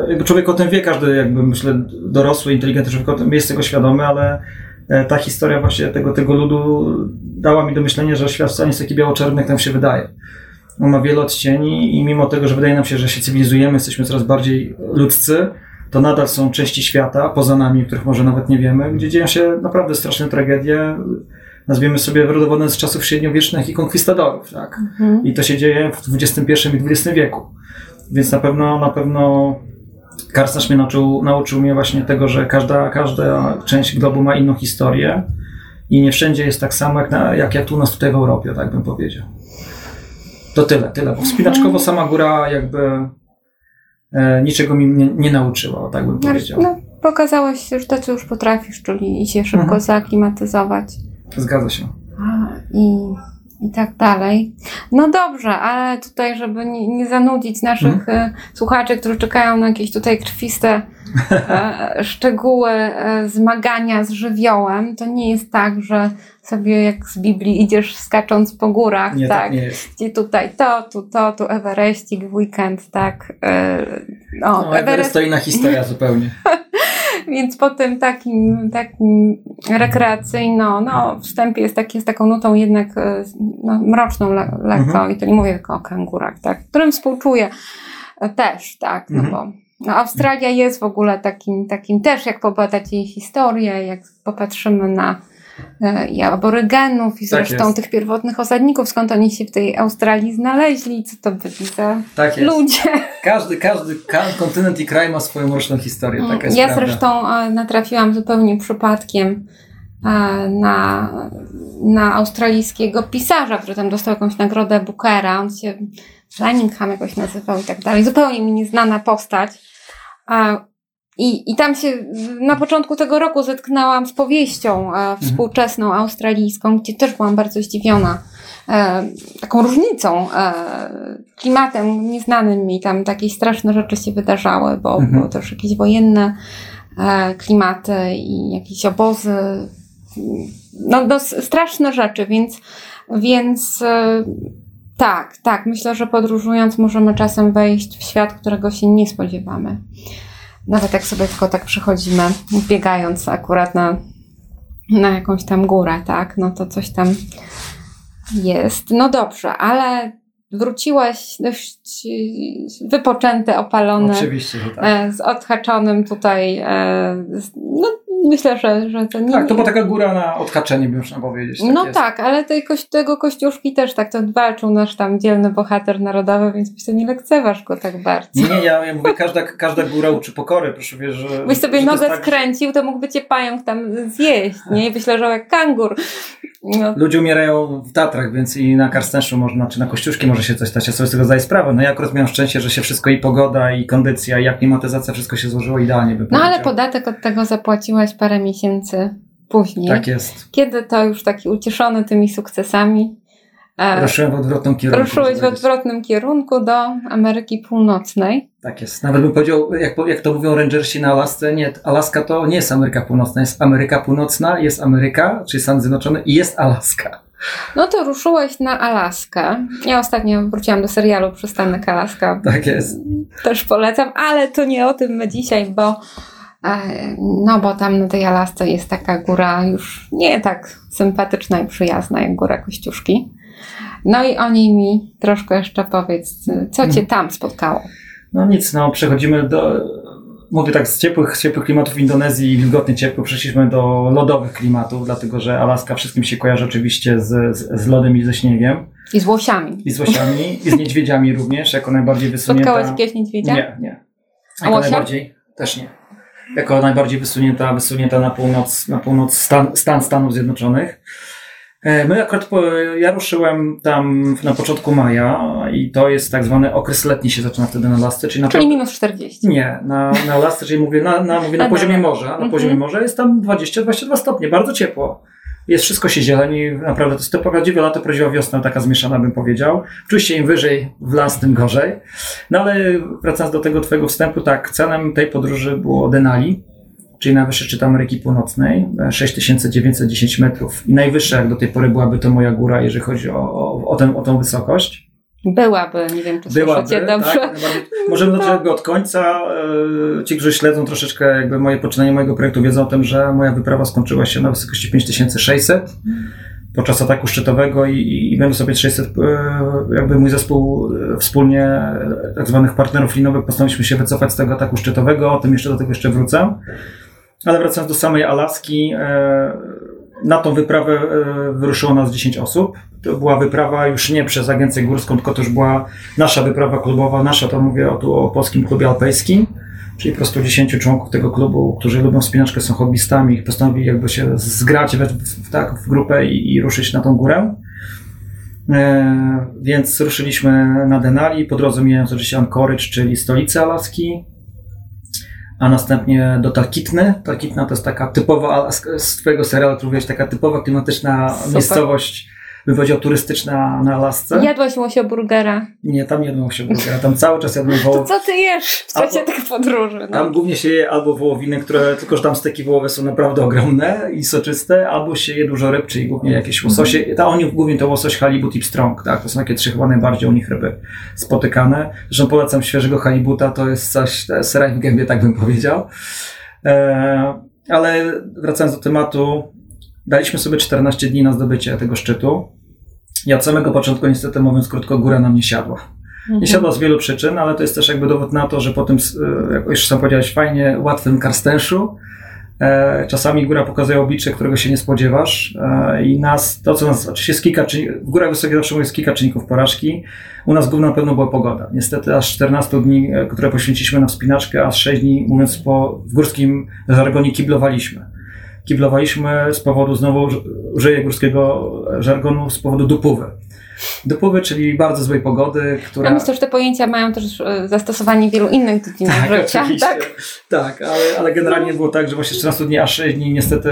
Speaker 3: jakby człowiek o tym wie, każdy jakby myślę dorosły, inteligentny człowiek o tym jest tego świadomy, ale e, ta historia właśnie tego, tego ludu dała mi do myślenia, że świat wcale nie jest taki biało-czarny, jak nam się wydaje. On ma wiele odcieni i mimo tego, że wydaje nam się, że się cywilizujemy, jesteśmy coraz bardziej ludzcy, to nadal są części świata poza nami, których może nawet nie wiemy, gdzie dzieją się naprawdę straszne tragedie, nazwiemy sobie rodowodne z czasów średniowiecznych i konkwistadorów, tak? Mhm. I to się dzieje w XXI i XX wieku. Więc na pewno, na pewno Karstnerz mnie nauczył, nauczył mnie właśnie tego, że każda, każda część globu ma inną historię i nie wszędzie jest tak samo, jak, na, jak, jak tu u nas tutaj w Europie, tak bym powiedział. To tyle, tyle. Bo wspinaczkowo sama góra jakby niczego mi nie, nie nauczyła, tak bym powiedział. No,
Speaker 1: pokazałeś już to, co już potrafisz, czyli się szybko mhm. zaaklimatyzować.
Speaker 3: Zgadza się.
Speaker 1: I i tak dalej. No dobrze, ale tutaj, żeby nie, nie zanudzić naszych hmm. słuchaczy, którzy czekają na jakieś tutaj krwiste e, [laughs] szczegóły e, zmagania z żywiołem, to nie jest tak, że sobie jak z Biblii idziesz skacząc po górach,
Speaker 3: nie,
Speaker 1: tak?
Speaker 3: nie jest.
Speaker 1: Gdzie tutaj to, tu to, tu Everestik w weekend, tak?
Speaker 3: E, no, no Everest, Everest to inna historia zupełnie. [laughs]
Speaker 1: Więc po tym takim, takim rekreacyjno, no, wstępie jest, taki, jest taką nutą jednak e, no, mroczną le, lekko mhm. i to nie mówię tylko o kangurach, tak, którym współczuję e, też, tak, no mhm. bo no, Australia jest w ogóle takim, takim też, jak pobadać jej historię, jak popatrzymy na i aborygenów i tak zresztą tak tych pierwotnych osadników, skąd oni się w tej Australii znaleźli, co to byli za tak ludzie.
Speaker 3: Każdy, każdy kontynent i kraj ma swoją mroczną historię. Taka jest
Speaker 1: ja zresztą e, natrafiłam zupełnie przypadkiem e, na, na australijskiego pisarza, który tam dostał jakąś nagrodę Bookera. On się Flemmingham jakoś nazywał i tak dalej. Zupełnie mi nieznana postać. I, I tam się na początku tego roku zetknęłam z powieścią e, mhm. współczesną australijską, gdzie też byłam bardzo zdziwiona e, taką różnicą, e, klimatem nieznanym mi. Tam takie straszne rzeczy się wydarzały, bo, mhm. bo też jakieś wojenne e, klimaty i jakieś obozy. No, no straszne rzeczy, więc, więc e, tak, tak. Myślę, że podróżując możemy czasem wejść w świat, którego się nie spodziewamy. Nawet jak sobie tylko tak przechodzimy, biegając akurat na, na jakąś tam górę, tak, no to coś tam jest. No dobrze, ale wróciłaś dość wypoczęty, opalony.
Speaker 3: Oczywiście, że tak.
Speaker 1: E, z odhaczonym tutaj, e, no myślę, że, że to nie...
Speaker 3: Tak, to była taka góra na odhaczenie, bym można powiedzieć.
Speaker 1: Tak no jest. tak, ale tej, tego kościuszki też tak, to walczył nasz tam dzielny bohater narodowy, więc myślę, nie lekceważ go tak bardzo.
Speaker 3: Nie, nie, ja, ja mówię, każda, każda góra uczy pokory, proszę wiesz, że...
Speaker 1: Byś sobie że nogę tak... skręcił, to mógłby cię pająk tam zjeść, nie? I myślę, że jak kangur.
Speaker 3: No. Ludzie umierają w Tatrach, więc i na Karstenszu można, czy na Kościuszki może się coś stać, ja sobie z tego zdaję sprawę. No ja akurat miałem szczęście, że się wszystko i pogoda, i kondycja, i aklimatyzacja, wszystko się złożyło idealnie.
Speaker 1: No ale podatek od tego zapłaciłaś parę miesięcy później.
Speaker 3: Tak jest.
Speaker 1: Kiedy to już taki ucieszony tymi sukcesami.
Speaker 3: E, Ruszyłem w odwrotnym kierunku.
Speaker 1: Ruszyłeś w odwrotnym kierunku do Ameryki Północnej.
Speaker 3: Tak jest. Nawet bym powiedział, jak, jak to mówią rangersi na Alasce, nie, Alaska to nie jest Ameryka Północna, jest Ameryka Północna, jest Ameryka, czyli Stany Zjednoczone i jest Alaska.
Speaker 1: No to ruszyłeś na Alaskę. Ja ostatnio wróciłam do serialu Przystanek Alaska.
Speaker 3: Tak jest.
Speaker 1: Też polecam, ale to nie o tym my dzisiaj, bo no bo tam na tej Alasce jest taka góra już nie tak sympatyczna i przyjazna jak góra Kościuszki. No i o niej mi troszkę jeszcze powiedz, co cię mhm. tam spotkało?
Speaker 3: No nic, no przechodzimy do, mówię tak, z ciepłych, z ciepłych klimatów Indonezji i wilgotnie ciepło przeszliśmy do lodowych klimatów, dlatego że Alaska wszystkim się kojarzy oczywiście z, z, z lodem i ze śniegiem.
Speaker 1: I z łosiami.
Speaker 3: I z łosiami, i z niedźwiedziami również, jako najbardziej [laughs] wysunięta.
Speaker 1: Spotkałaś jakiegoś niedźwiedzia?
Speaker 3: Nie, nie. Jako A najbardziej, też nie. Jako najbardziej wysunięta, wysunięta na północ, na północ stan, stan Stanów Zjednoczonych. E, my akurat, ja ruszyłem tam na początku maja i to jest tak zwany okres letni się zaczyna wtedy na lasce.
Speaker 1: Czyli, na czyli minus 40.
Speaker 3: Nie, na, na lasce, czyli mówię na, na, mówię na poziomie morza. Na mhm. poziomie morza jest tam 20-22 stopnie, bardzo ciepło. Jest, wszystko się zieleni, naprawdę to jest to prawdziwe lato, prawdziwa wiosna, taka zmieszana bym powiedział. Oczywiście im wyżej w las, tym gorzej. No ale wracając do tego twojego wstępu, tak, celem tej podróży było Denali czyli najwyższy szczyt Ameryki Północnej, 6910 metrów. I najwyższa jak do tej pory byłaby to moja góra, jeżeli chodzi o, o, o, tę, o tą wysokość.
Speaker 1: Byłaby, nie wiem, czy byłaby, słyszycie dobrze. Tak,
Speaker 3: możemy no. zacząć od końca. E, ci, którzy śledzą troszeczkę jakby moje poczynanie mojego projektu, wiedzą o tym, że moja wyprawa skończyła się na wysokości 5600 podczas ataku szczytowego i, i będę sobie 600, e, jakby mój zespół e, wspólnie, tak zwanych partnerów linowych, postanowiliśmy się wycofać z tego ataku szczytowego, o tym jeszcze do tego jeszcze wrócę. Ale wracając do samej Alaski, na tą wyprawę e, wyruszyło nas 10 osób. To była wyprawa już nie przez agencję górską, tylko to już była nasza wyprawa klubowa, nasza, to mówię o, tu o polskim klubie alpejskim, czyli po prostu 10 członków tego klubu, którzy lubią wspinaczkę, są hobbystami, postanowili jakby się zgrać w, w, tak, w grupę i, i ruszyć na tą górę. E, więc ruszyliśmy na Denali, po drodze mijając oczywiście Anchorage, czyli stolicę Alaski, a następnie do Talkitny. Talkitna to jest taka typowa, z twojego serialu, który taka typowa klimatyczna Super. miejscowość powiedział, turystyczna na Alasce.
Speaker 1: Jadłaś łosioburgera?
Speaker 3: Nie, tam nie jadłem łosioburgera, tam cały czas jadłem wołowinę.
Speaker 1: To co ty jesz w czasie tych podróży? No.
Speaker 3: Tam głównie się je albo wołowiny, które, tylko że tam steki wołowe są naprawdę ogromne i soczyste, albo się je dużo ryb, czyli głównie jakieś łososie. Mhm. Ta, oni głównie to łosoś, halibut i pstrąg, tak? To są takie trzy chyba najbardziej u nich ryby spotykane. Zresztą polecam świeżego halibuta, to jest coś, to jest raj w gębie, tak bym powiedział. E, ale wracając do tematu, daliśmy sobie 14 dni na zdobycie tego szczytu. Ja od samego początku, niestety mówiąc krótko, góra nam nie siadła.
Speaker 1: Mhm.
Speaker 3: Nie siadła z wielu przyczyn, ale to jest też jakby dowód na to, że po tym, e, jak już sam powiedziałeś, fajnie, łatwym karstenszu, e, czasami góra pokazuje oblicze, którego się nie spodziewasz e, i nas, to co nas, oczywiście jest kilka czynników, w górach wysokich zawsze jest kilka czynników porażki, u nas główną na pewno była pogoda. Niestety aż 14 dni, które poświęciliśmy na wspinaczkę, aż 6 dni, mówiąc po, w górskim żargonie, kiblowaliśmy. Kiblowaliśmy z powodu, znowu użyję górskiego żargonu, z powodu dupówy. Dopływy, czyli bardzo złej pogody, która...
Speaker 1: Ja myślę, że te pojęcia mają też e, zastosowanie w wielu innych dziedzinach
Speaker 3: tak,
Speaker 1: życia.
Speaker 3: Oczywiście. Tak, tak ale, ale generalnie było tak, że właśnie 14 dni, a 6 dni niestety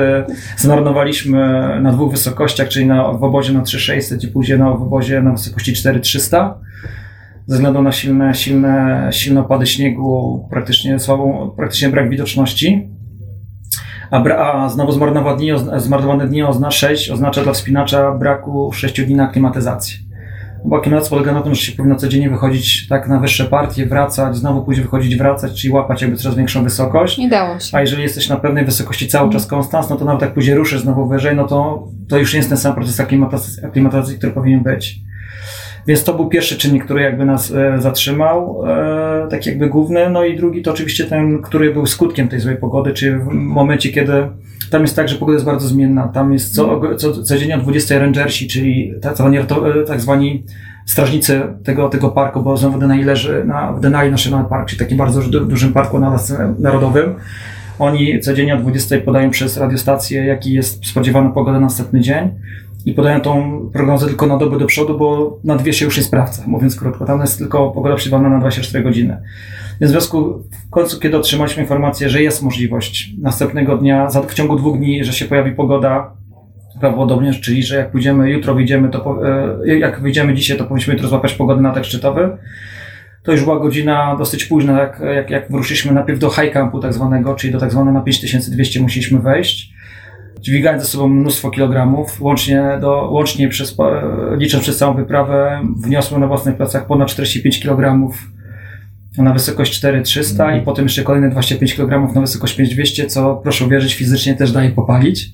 Speaker 3: zmarnowaliśmy na dwóch wysokościach, czyli na, w obozie na 3600 i później na w obozie na wysokości 4300 ze względu na silne, silne, silne opady śniegu, praktycznie słabą, praktycznie brak widoczności. A, bra, a znowu zmarnowane dni, zmarnowane dni oznacza 6, oznacza dla wspinacza braku 6 dni na aklimatyzację. Bo aklimatyzacja polega na tym, że się powinno codziennie wychodzić tak na wyższe partie, wracać, znowu później wychodzić, wracać, czyli łapać jakby coraz większą wysokość.
Speaker 1: Nie dało się.
Speaker 3: A jeżeli jesteś na pewnej wysokości cały czas konstans, no to nawet jak później ruszysz znowu wyżej, no to, to już nie jest ten sam proces aklimatyzacji, aklimatyzacji który powinien być. Więc to był pierwszy czynnik, który jakby nas e, zatrzymał, e, tak jakby główny. No i drugi to oczywiście ten, który był skutkiem tej złej pogody, czyli w momencie, kiedy tam jest tak, że pogoda jest bardzo zmienna. Tam jest co, co, codziennie o 20 rangersi, czyli tak e, tak zwani strażnicy tego, tego parku, bo znowu w Denali leży na, w Denali National Park, czyli takim bardzo du dużym parku narodowym. Oni codziennie o 20 podają przez radiostację, jaki jest spodziewany pogoda na następny dzień i podają tą prognozę tylko na dobę do przodu, bo na dwie się już nie sprawdza, mówiąc krótko. Tam jest tylko pogoda przewidywana na 24 godziny. Więc w związku, w końcu, kiedy otrzymaliśmy informację, że jest możliwość następnego dnia, w ciągu dwóch dni, że się pojawi pogoda, prawdopodobnie, czyli że jak pójdziemy jutro, wyjdziemy, to e, jak wyjdziemy dzisiaj, to powinniśmy jutro złapać pogodę na tak szczytowy. To już była godzina dosyć późna, jak, jak, jak wyruszyliśmy najpierw do high campu tak zwanego, czyli do tak zwanego na 5200 musieliśmy wejść dźwigając ze sobą mnóstwo kilogramów, łącznie, do, łącznie przez, licząc przez całą wyprawę, wniosłem na własnych plecach ponad 45 kg na wysokość 4300 i potem jeszcze kolejne 25 kg na wysokość 5200, co proszę uwierzyć, fizycznie też daje popalić.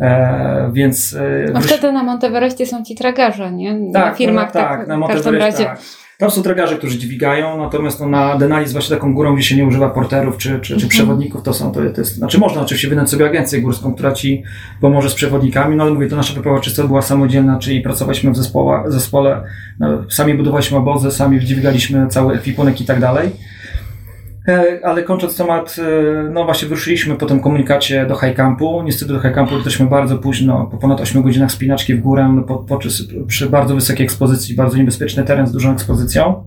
Speaker 3: E, więc.
Speaker 1: E, A wtedy na Monteverestie są ci tragarze, nie?
Speaker 3: Tak, na
Speaker 1: firmach,
Speaker 3: no, tak, tak, na w każdym razie. Tak. Tam są tragarze, którzy dźwigają, natomiast no, na Denali jest właśnie taką górą, gdzie się nie używa porterów czy, czy, czy mhm. przewodników. To są, to, to jest, znaczy można oczywiście wynająć sobie agencję górską, która ci pomoże z przewodnikami, no ale mówię, to nasza wyprawa czysto była samodzielna, czyli pracowaliśmy w zespoła, zespole, no, sami budowaliśmy obozy, sami dźwigaliśmy cały ekwipunek i tak dalej. E, ale kończąc temat, e, no właśnie wyruszyliśmy po tym komunikacie do high campu. Niestety do high campu doszliśmy bardzo późno, po ponad 8 godzinach spinaczki w górę, no, po, po, przy bardzo wysokiej ekspozycji, bardzo niebezpieczny teren z dużą ekspozycją.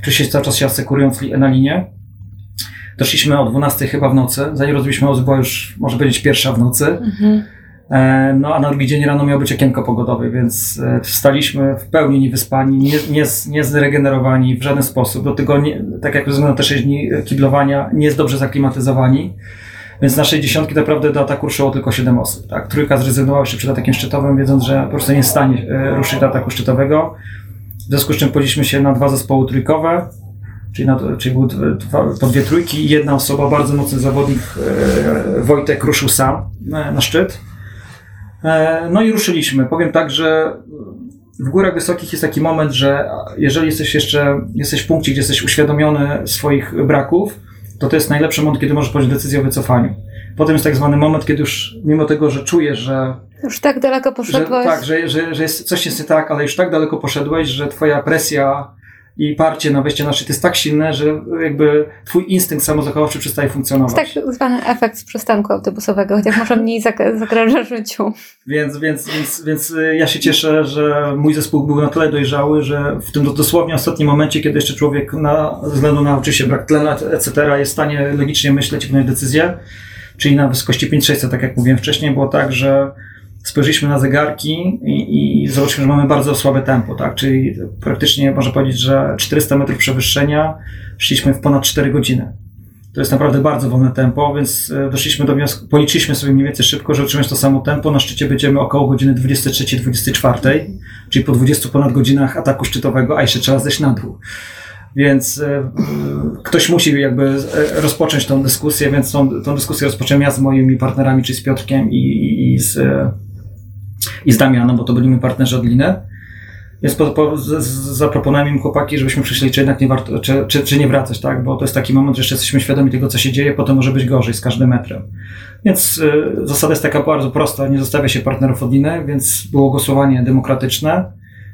Speaker 3: Oczywiście cały czas się asekurując na linię. Doszliśmy o 12 chyba w nocy. Zanim rozbiliśmy była już, może powiedzieć, pierwsza w nocy. Mhm. E, no a na drugi dzień rano miało być okienko pogodowe, więc e, wstaliśmy w pełni niewyspani, nie, nie, nie zregenerowani w żaden sposób. Do tego, nie, tak jak rozumiem, te 6 dni kiblowania, nie jest dobrze zaklimatyzowani. Więc z naszej dziesiątki naprawdę do ataku ruszyło tylko 7 osób. Tak? Trójka zrezygnowała jeszcze przed atakiem szczytowym, wiedząc, że po prostu nie stanie e, ruszyć do ataku szczytowego. W związku z czym podzieliśmy się na dwa zespoły trójkowe, czyli, na, czyli były dwa, po dwie trójki i jedna osoba, bardzo mocny zawodnik, Wojtek, ruszył sam na szczyt. E, no i ruszyliśmy. Powiem tak, że w górach wysokich jest taki moment, że jeżeli jesteś jeszcze, jesteś w punkcie, gdzie jesteś uświadomiony swoich braków, to to jest najlepszy moment, kiedy możesz podjąć decyzję o wycofaniu. Potem jest tak zwany moment, kiedy już mimo tego, że czujesz, że...
Speaker 1: Już tak daleko poszedłeś.
Speaker 3: Że, tak, że, że, że jest, coś jest nie tak, ale już tak daleko poszedłeś, że twoja presja i parcie na wejście na szczyt jest tak silne, że jakby twój instynkt samozachowawczy przestaje funkcjonować.
Speaker 1: Tak zwany efekt przystanku autobusowego, chociaż może mniej zagraża życiu.
Speaker 3: Więc, więc, więc, więc y, ja się cieszę, że mój zespół był na tyle dojrzały, że w tym dosłownie ostatnim momencie, kiedy jeszcze człowiek na, ze względu na oczywiście brak tlenu, etc., jest w stanie logicznie myśleć i podjąć decyzję, czyli na wysokości 5600, tak jak mówiłem wcześniej, było tak, że spojrzeliśmy na zegarki i, i zobaczyliśmy, że mamy bardzo słabe tempo, tak? Czyli praktycznie można powiedzieć, że 400 metrów przewyższenia szliśmy w ponad 4 godziny. To jest naprawdę bardzo wolne tempo, więc e, doszliśmy do wniosku, policzyliśmy sobie mniej więcej szybko, że utrzymać to samo tempo. Na szczycie będziemy około godziny 23-24, czyli po 20 ponad godzinach ataku szczytowego, a jeszcze trzeba zejść na dół. Więc e, ktoś musi jakby e, rozpocząć tą dyskusję, więc tą, tą dyskusję rozpocząłem ja z moimi partnerami, czyli z Piotrkiem i, i, i z, i z Damianem, bo to byli moi partnerzy od Liny. Więc po, po, z, zaproponowałem im chłopaki, żebyśmy przyszli, czy jednak nie warto, czy, czy, czy, nie wracać, tak? Bo to jest taki moment, że jeszcze jesteśmy świadomi tego, co się dzieje, potem może być gorzej z każdym metrem. Więc y, zasada jest taka bardzo prosta, nie zostawia się partnerów od liny, więc było głosowanie demokratyczne,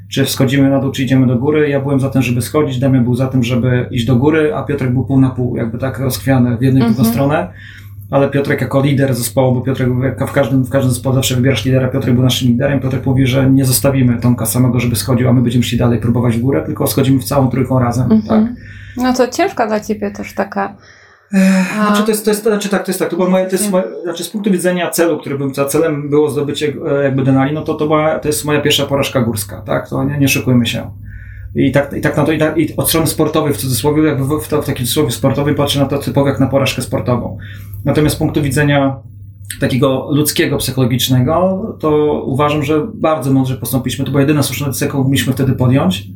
Speaker 3: czy schodzimy na dół, czy idziemy do góry. Ja byłem za tym, żeby schodzić, Damian był za tym, żeby iść do góry, a Piotrek był pół na pół, jakby tak rozchwiany w jedną i drugą mhm. stronę ale Piotrek jako lider zespołu, bo Piotrek w każdym, w każdym zespole zawsze wybierasz lidera, Piotrek był naszym liderem, Piotrek mówi, że nie zostawimy Tomka samego, żeby schodził, a my będziemy szli dalej próbować w górę, tylko schodzimy w całą trójką razem, mm -hmm. tak?
Speaker 1: No to ciężka dla Ciebie też taka
Speaker 3: a... Znaczy, to jest, to jest, znaczy tak, to jest tak, to, moje, to jest moje, znaczy z punktu widzenia celu, który bym, celem było zdobycie e, jakby Denali, no to to, była, to jest moja pierwsza porażka górska, tak, to nie, nie szykujmy się. I tak, i tak na to, i, tak, i od strony sportowej w cudzysłowie, jakby w, w, w takim cudzysłowie sportowym patrzę na to typowo jak na porażkę sportową. Natomiast z punktu widzenia takiego ludzkiego, psychologicznego, to uważam, że bardzo mądrze postąpiliśmy. To była jedyna słuszna decyzja, jaką mogliśmy wtedy podjąć.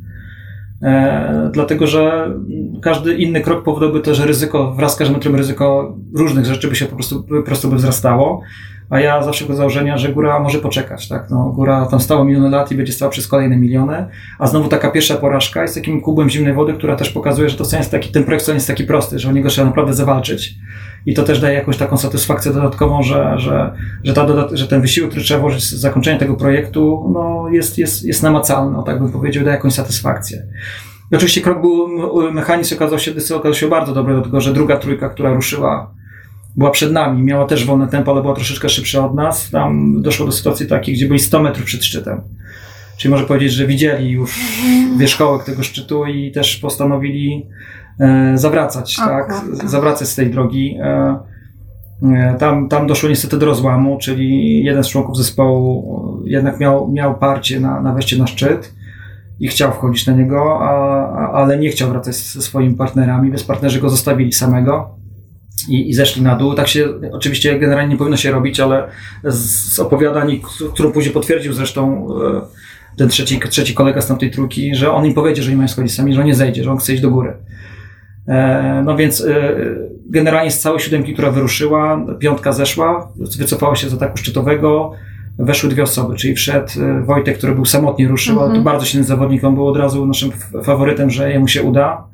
Speaker 3: E, dlatego, że każdy inny krok powodowałby to, że ryzyko, wraz z każdym ryzyko różnych rzeczy by się po prostu, po prostu by wzrastało a ja zawsze go założenia, że góra może poczekać, tak? No, góra tam stała miliony lat i będzie stała przez kolejne miliony, a znowu taka pierwsza porażka jest takim kubłem zimnej wody, która też pokazuje, że to jest taki, ten projekt jest taki prosty, że o niego trzeba naprawdę zawalczyć. I to też daje jakąś taką satysfakcję dodatkową, że, że, że, ta dodat że ten wysiłek, który trzeba włożyć z zakończenia tego projektu, no, jest, jest, jest namacalny, no, tak bym powiedział, daje jakąś satysfakcję. I oczywiście krok był, mechanizm okazał się, okazał się bardzo dobry, dlatego że druga trójka, która ruszyła była przed nami, miała też wolne tempo, ale była troszeczkę szybsza od nas. Tam doszło do sytuacji takiej, gdzie byli 100 metrów przed szczytem. Czyli może powiedzieć, że widzieli już wierzchołek tego szczytu i też postanowili e, zawracać, tak? Zawracać z tej drogi. E, e, tam, tam doszło niestety do rozłamu, czyli jeden z członków zespołu jednak miał, miał parcie na, na wejście na szczyt i chciał wchodzić na niego, a, a, ale nie chciał wracać ze swoimi partnerami, więc partnerzy go zostawili samego i, i zeszli na dół. Tak się oczywiście generalnie nie powinno się robić, ale z, z opowiadań, którą później potwierdził zresztą e, ten trzeci, trzeci kolega z tamtej trójki, że on im powiedzie, że nie mają schodzić sami, że on nie zejdzie, że on chce iść do góry. E, no więc e, generalnie z całej siódemki, która wyruszyła, piątka zeszła, wycofała się z ataku szczytowego, weszły dwie osoby, czyli wszedł Wojtek, który był samotnie ruszył, -hmm. to bardzo silny zawodnik, on był od razu naszym faworytem, że jemu się uda.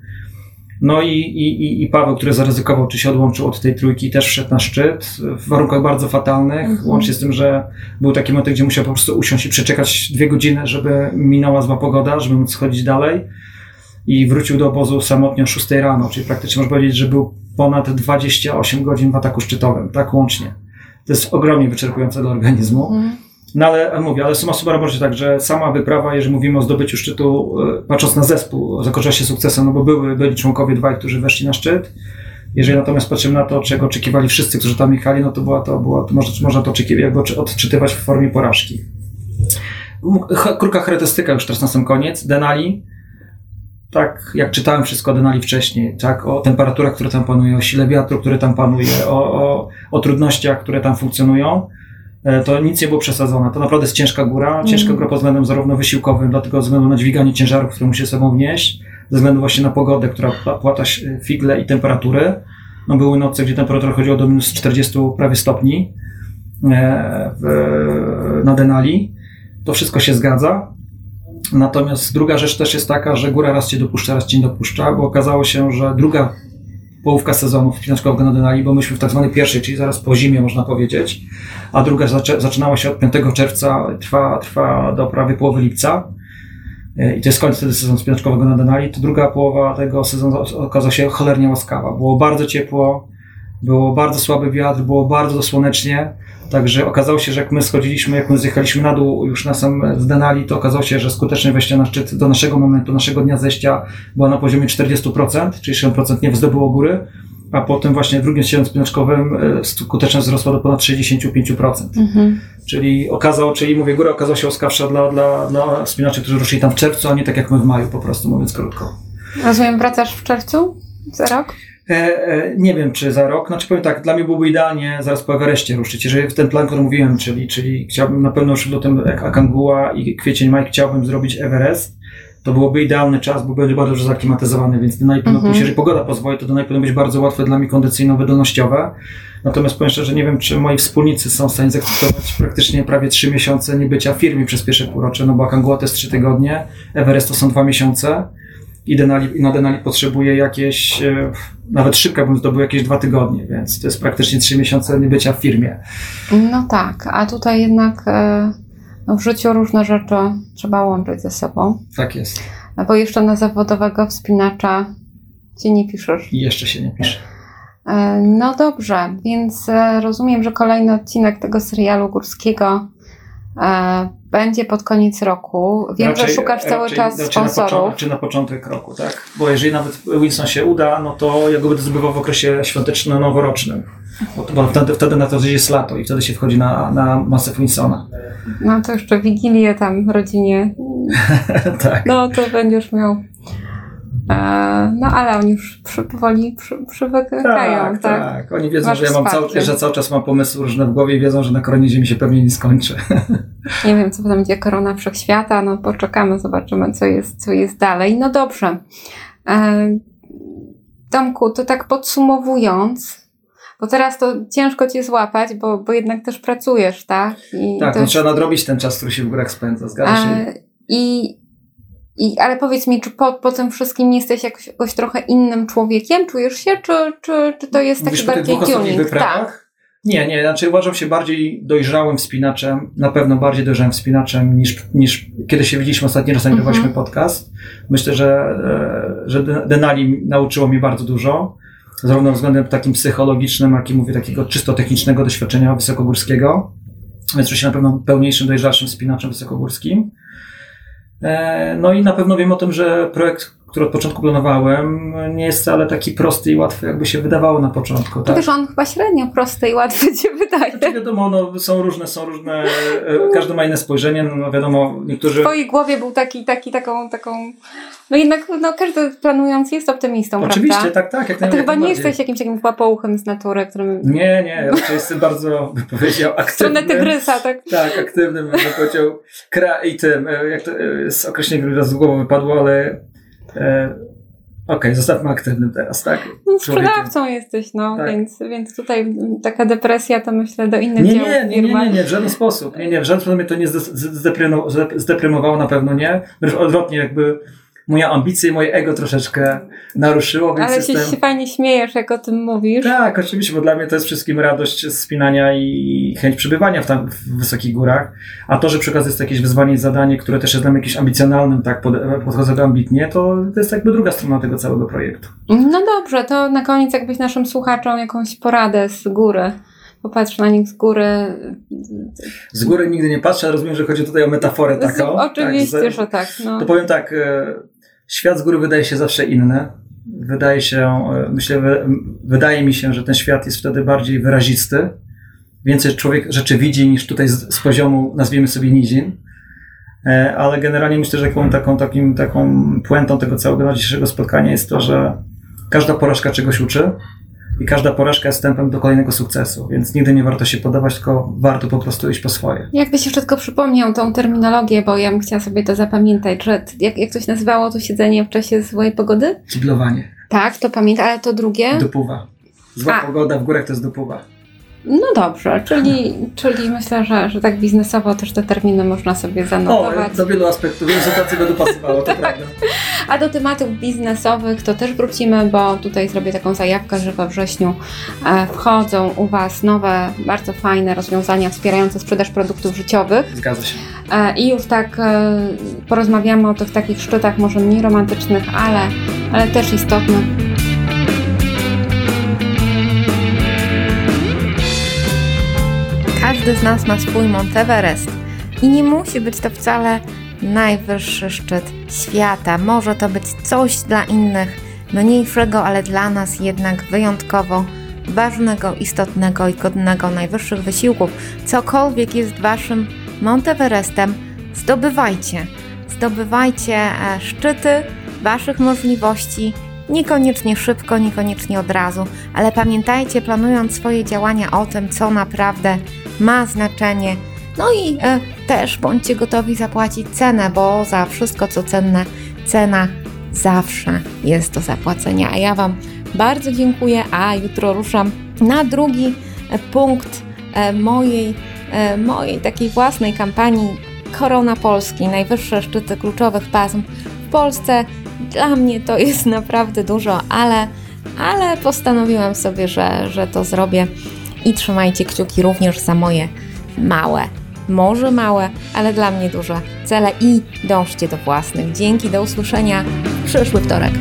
Speaker 3: No i, i, i Paweł, który zaryzykował, czy się odłączył od tej trójki, też wszedł na szczyt w warunkach bardzo fatalnych, mhm. łącznie z tym, że był taki moment, gdzie musiał po prostu usiąść i przeczekać dwie godziny, żeby minęła zła pogoda, żeby móc schodzić dalej. I wrócił do obozu samotnie o 6 rano, czyli praktycznie można powiedzieć, że był ponad 28 godzin w ataku szczytowym, tak łącznie. To jest ogromnie wyczerpujące dla organizmu. Mhm. No ale mówię, ale suma summarum tak, że sama wyprawa, jeżeli mówimy o zdobyciu szczytu, e, patrząc na zespół, zakończyła się sukcesem, no bo były, byli członkowie dwaj, którzy weszli na szczyt. Jeżeli natomiast patrzymy na to, czego oczekiwali wszyscy, którzy tam jechali, no to była to, była, to można, można to jakby odczytywać w formie porażki. Krótka charakterystyka już teraz na sam koniec. Denali, tak jak czytałem wszystko o Denali wcześniej, tak, o temperaturach, które tam panują, o sile wiatru, które tam panuje, o, o, o trudnościach, które tam funkcjonują, to nic nie było przesadzone. To naprawdę jest ciężka góra. Ciężka mm. góra pod względem zarówno wysiłkowym, dlatego ze względu na dźwiganie ciężarów, które musi sobą wnieść, ze względu właśnie na pogodę, która płata figle i temperatury. No były noce, gdzie temperatura chodziła do minus 40 prawie stopni e, na Denali. To wszystko się zgadza. Natomiast druga rzecz też jest taka, że góra raz cię dopuszcza, raz cię nie dopuszcza, bo okazało się, że druga połówka sezonu wspinaczkowego na Denali, bo myśmy w tak zwanej pierwszej, czyli zaraz po zimie można powiedzieć, a druga zaczynała się od 5 czerwca, trwa, trwa do prawie połowy lipca. E, i to jest koniec wtedy sezonu spinaczkowego na to druga połowa tego sezonu okazała się cholernie łaskawa. Było bardzo ciepło, było bardzo słaby wiatr, było bardzo słonecznie, także okazało się, że jak my schodziliśmy, jak my zjechaliśmy na dół już na sam z Denali, to okazało się, że skuteczność wejścia na szczyt do naszego momentu, naszego dnia zejścia była na poziomie 40%, czyli 60% nie zdobyło góry, a potem właśnie w drugim ścianie spinaczkowym e, skuteczność wzrosła do ponad 65%. Mhm. Czyli okazało, czyli mówię, góra okazała się łaskawsza dla, dla, dla spinaczy, którzy ruszyli tam w czerwcu, a nie tak jak my w maju, po prostu mówiąc krótko.
Speaker 1: Rozumiem, wracasz w czerwcu za rok?
Speaker 3: E, e, nie wiem, czy za rok. Znaczy powiem tak, dla mnie byłoby idealnie zaraz po Everestie ruszyć. Jeżeli w ten plan, który mówiłem, czyli, czyli chciałbym na pewno już lutem Akangua i kwiecień, maj chciałbym zrobić Everest, to byłoby idealny czas, bo będzie bardzo dobrze zaklimatyzowany, więc Denali powinno
Speaker 1: Mhm.
Speaker 3: jeżeli pogoda pozwoli, to Denali powinno być bardzo łatwe dla mnie kondycyjno-wydolnościowe. Natomiast powiem szczerze, nie wiem, czy moi wspólnicy są w stanie zaakceptować praktycznie prawie trzy miesiące niebycia w firmie przez pierwsze półrocze, no bo Akangua to jest trzy tygodnie, Everest to są dwa miesiące i Denali, na Denali potrzebuje jakieś, e, nawet szybko bym zdobył jakieś dwa tygodnie, więc to jest praktycznie trzy miesiące niebycia w firmie.
Speaker 1: No tak, a tutaj jednak e, no w życiu różne rzeczy trzeba łączyć ze sobą.
Speaker 3: Tak jest.
Speaker 1: No Bo jeszcze na zawodowego wspinacza ci nie piszesz.
Speaker 3: I jeszcze się nie pisze.
Speaker 1: E, No dobrze, więc rozumiem, że kolejny odcinek tego serialu górskiego będzie pod koniec roku. Wiem, że szukasz cały
Speaker 3: raczej-
Speaker 1: czas
Speaker 3: raczej Na
Speaker 1: sponsorów.
Speaker 3: początek, czy na początek roku, tak? Bo jeżeli nawet Wilson się uda, no to ja go będę zdobywał w okresie świąteczno-noworocznym. Bo, bo wtedy, wtedy na to jest lato i wtedy się wchodzi na, na masę Wilsona.
Speaker 1: No to jeszcze Wigilię tam rodzinie. [laughs]
Speaker 3: tak.
Speaker 1: No to będziesz miał. E, no ale oni już przy, powoli przy, przywykają,
Speaker 3: Tak,
Speaker 1: tak?
Speaker 3: tak, Oni wiedzą,
Speaker 1: Masz
Speaker 3: że ja mam cały,
Speaker 1: wsparcie.
Speaker 3: że cały czas mam pomysły różne w głowie i wiedzą, że na koronie ziemi się pewnie nie skończy.
Speaker 1: Nie wiem, co tam będzie korona wszechświata, no poczekamy, zobaczymy, co jest, co jest dalej. No dobrze. E, Tomku, to tak podsumowując, bo teraz to ciężko cię złapać, bo, bo jednak też pracujesz, tak? I
Speaker 3: tak,
Speaker 1: to
Speaker 3: no trzeba nadrobić ten czas, który się w górach spędza, zgadza się?
Speaker 1: E, I, i, ale powiedz mi, czy po, po tym wszystkim jesteś jakoś, jakoś trochę innym człowiekiem? Czujesz się, czy, czy, czy to jest taki
Speaker 3: Mówisz
Speaker 1: bardziej tuning? Tak.
Speaker 3: Nie, nie, znaczy uważam się bardziej dojrzałym wspinaczem, na pewno bardziej dojrzałym wspinaczem niż, niż kiedy się widzieliśmy ostatni raz, nagrywaliśmy podcast. Myślę, że, e, że Den- Denali nauczyło mnie bardzo dużo, zarówno względem takim psychologicznym, jak i mówię, takiego czysto technicznego doświadczenia wysokogórskiego. Więc czuję się na pewno pełniejszym, dojrzalszym wspinaczem wysokogórskim. E, No i na pewno wiem o tym, że projekt, który od początku planowałem, nie jest wcale taki prosty i łatwy, jakby się wydawało na początku.
Speaker 1: To
Speaker 3: Tak?
Speaker 1: wiesz, on chyba średnio prosty i łatwy cię wydaje.
Speaker 3: Znaczy wiadomo, no, są różne, są różne, e, każdy ma inne spojrzenie, no, wiadomo,
Speaker 1: W
Speaker 3: niektórzy...
Speaker 1: twojej głowie był taki, taki, taką, taką. No jednak no, każdy planujący jest optymistą,
Speaker 3: Oczywiście,
Speaker 1: prawda?
Speaker 3: tak, tak, jak
Speaker 1: A ty chyba nie jesteś jakimś takim łapouchem z natury, którym.
Speaker 3: Nie, nie, raczej jestem bardzo, bym powiedział,
Speaker 1: W stronę
Speaker 3: aktywnym.
Speaker 1: tygrysa, tak?
Speaker 3: Tak, aktywnym, bym powiedział, kreatywnym, e, jak to e, z określenia raz z głowy wypadło, ale e, okej, zostawmy aktywnym teraz, tak?
Speaker 1: No, sprzedawcą jesteś, no,
Speaker 3: Tak.
Speaker 1: więc, więc tutaj taka depresja to myślę do innych
Speaker 3: Nie,
Speaker 1: działów
Speaker 3: nie, nie, nie, nie, nie, w żaden sposób. Nie, nie, w żaden sposób mnie to nie zdeprymowało, na pewno nie. Wręcz odwrotnie, jakby moja ambicja i moje ego troszeczkę naruszyło, więc
Speaker 1: Ale się,
Speaker 3: jestem...
Speaker 1: się fajnie śmiejesz, jak o tym mówisz.
Speaker 3: Tak, oczywiście, bo dla mnie to jest wszystkim radość spinania i chęć przebywania w, tam, w wysokich górach. A to, że przy okazji jest jakieś wyzwanie i zadanie, które też jest dla mnie jakieś ambicjonalnym, tak, pod, podchodzę do ambitnie, to, to jest jakby druga strona tego całego projektu.
Speaker 1: No dobrze, to na koniec jakbyś naszym słuchaczom jakąś poradę z góry. Popatrz na nich z góry.
Speaker 3: Z góry nigdy nie patrzę, rozumiem, że chodzi tutaj o metaforę
Speaker 1: Z,
Speaker 3: taką.
Speaker 1: oczywiście,
Speaker 3: tak, z-
Speaker 1: że tak. No.
Speaker 3: To powiem tak, e, świat z góry wydaje się zawsze inny. Wydaje się, e, myślę, wy- wydaje mi się, że ten świat jest wtedy bardziej wyrazisty. Więcej człowiek rzeczy widzi niż tutaj z, z poziomu, nazwijmy sobie nizin. E, Ale generalnie myślę, że taką, taką, takim, taką puentą tego całego dzisiejszego spotkania jest to, że każda porażka czegoś uczy i każda porażka jest wstępem do kolejnego sukcesu, więc nigdy nie warto się poddawać, tylko warto po prostu iść po swoje.
Speaker 1: Jakbyś jeszcze tylko przypomniał tą terminologię, bo ja bym chciała sobie to zapamiętać, że jak, jak to się nazywało to siedzenie w czasie złej pogody?
Speaker 3: Kiblowanie.
Speaker 1: Tak, to pamiętam, ale to drugie?
Speaker 3: Dupuwa. Zła
Speaker 1: A.
Speaker 3: pogoda w górach to jest dupuwa.
Speaker 1: No dobrze, czyli, czyli myślę, że, że tak biznesowo też te terminy można sobie
Speaker 3: O,
Speaker 1: zanotować.
Speaker 3: do wielu aspektów, wielu sytuacji by dopasowało, to [laughs] prawda.
Speaker 1: A do tematów biznesowych to też wrócimy, bo tutaj zrobię taką zajawkę, że we wrześniu e, wchodzą u Was nowe, bardzo fajne rozwiązania wspierające sprzedaż produktów życiowych.
Speaker 3: Zgadza się.
Speaker 1: E, I już tak e, porozmawiamy o tych takich szczytach, może mniej romantycznych, ale, ale też istotnych.
Speaker 2: Każdy z nas ma swój Monteverest i nie musi być to wcale najwyższy szczyt świata. Może to być coś dla innych mniejszego, ale dla nas jednak wyjątkowo ważnego, istotnego i godnego najwyższych wysiłków. Cokolwiek jest waszym Monteverestem, zdobywajcie. Zdobywajcie e, szczyty waszych możliwości. Niekoniecznie szybko, niekoniecznie od razu, ale pamiętajcie, planując swoje działania o tym, co naprawdę ma znaczenie. No i e, też bądźcie gotowi zapłacić cenę, bo za wszystko co cenne cena zawsze jest do zapłacenia. A ja Wam bardzo dziękuję, a jutro ruszam na drugi punkt e, mojej, e, mojej takiej własnej kampanii Korona Polski, najwyższe szczyty kluczowych pasm w Polsce. Dla mnie to jest [laughs] naprawdę dużo, ale, ale postanowiłam sobie, że, że to zrobię i trzymajcie kciuki również za moje małe, może małe, ale dla mnie duże cele i dążcie do własnych. Dzięki, do usłyszenia w przyszły wtorek.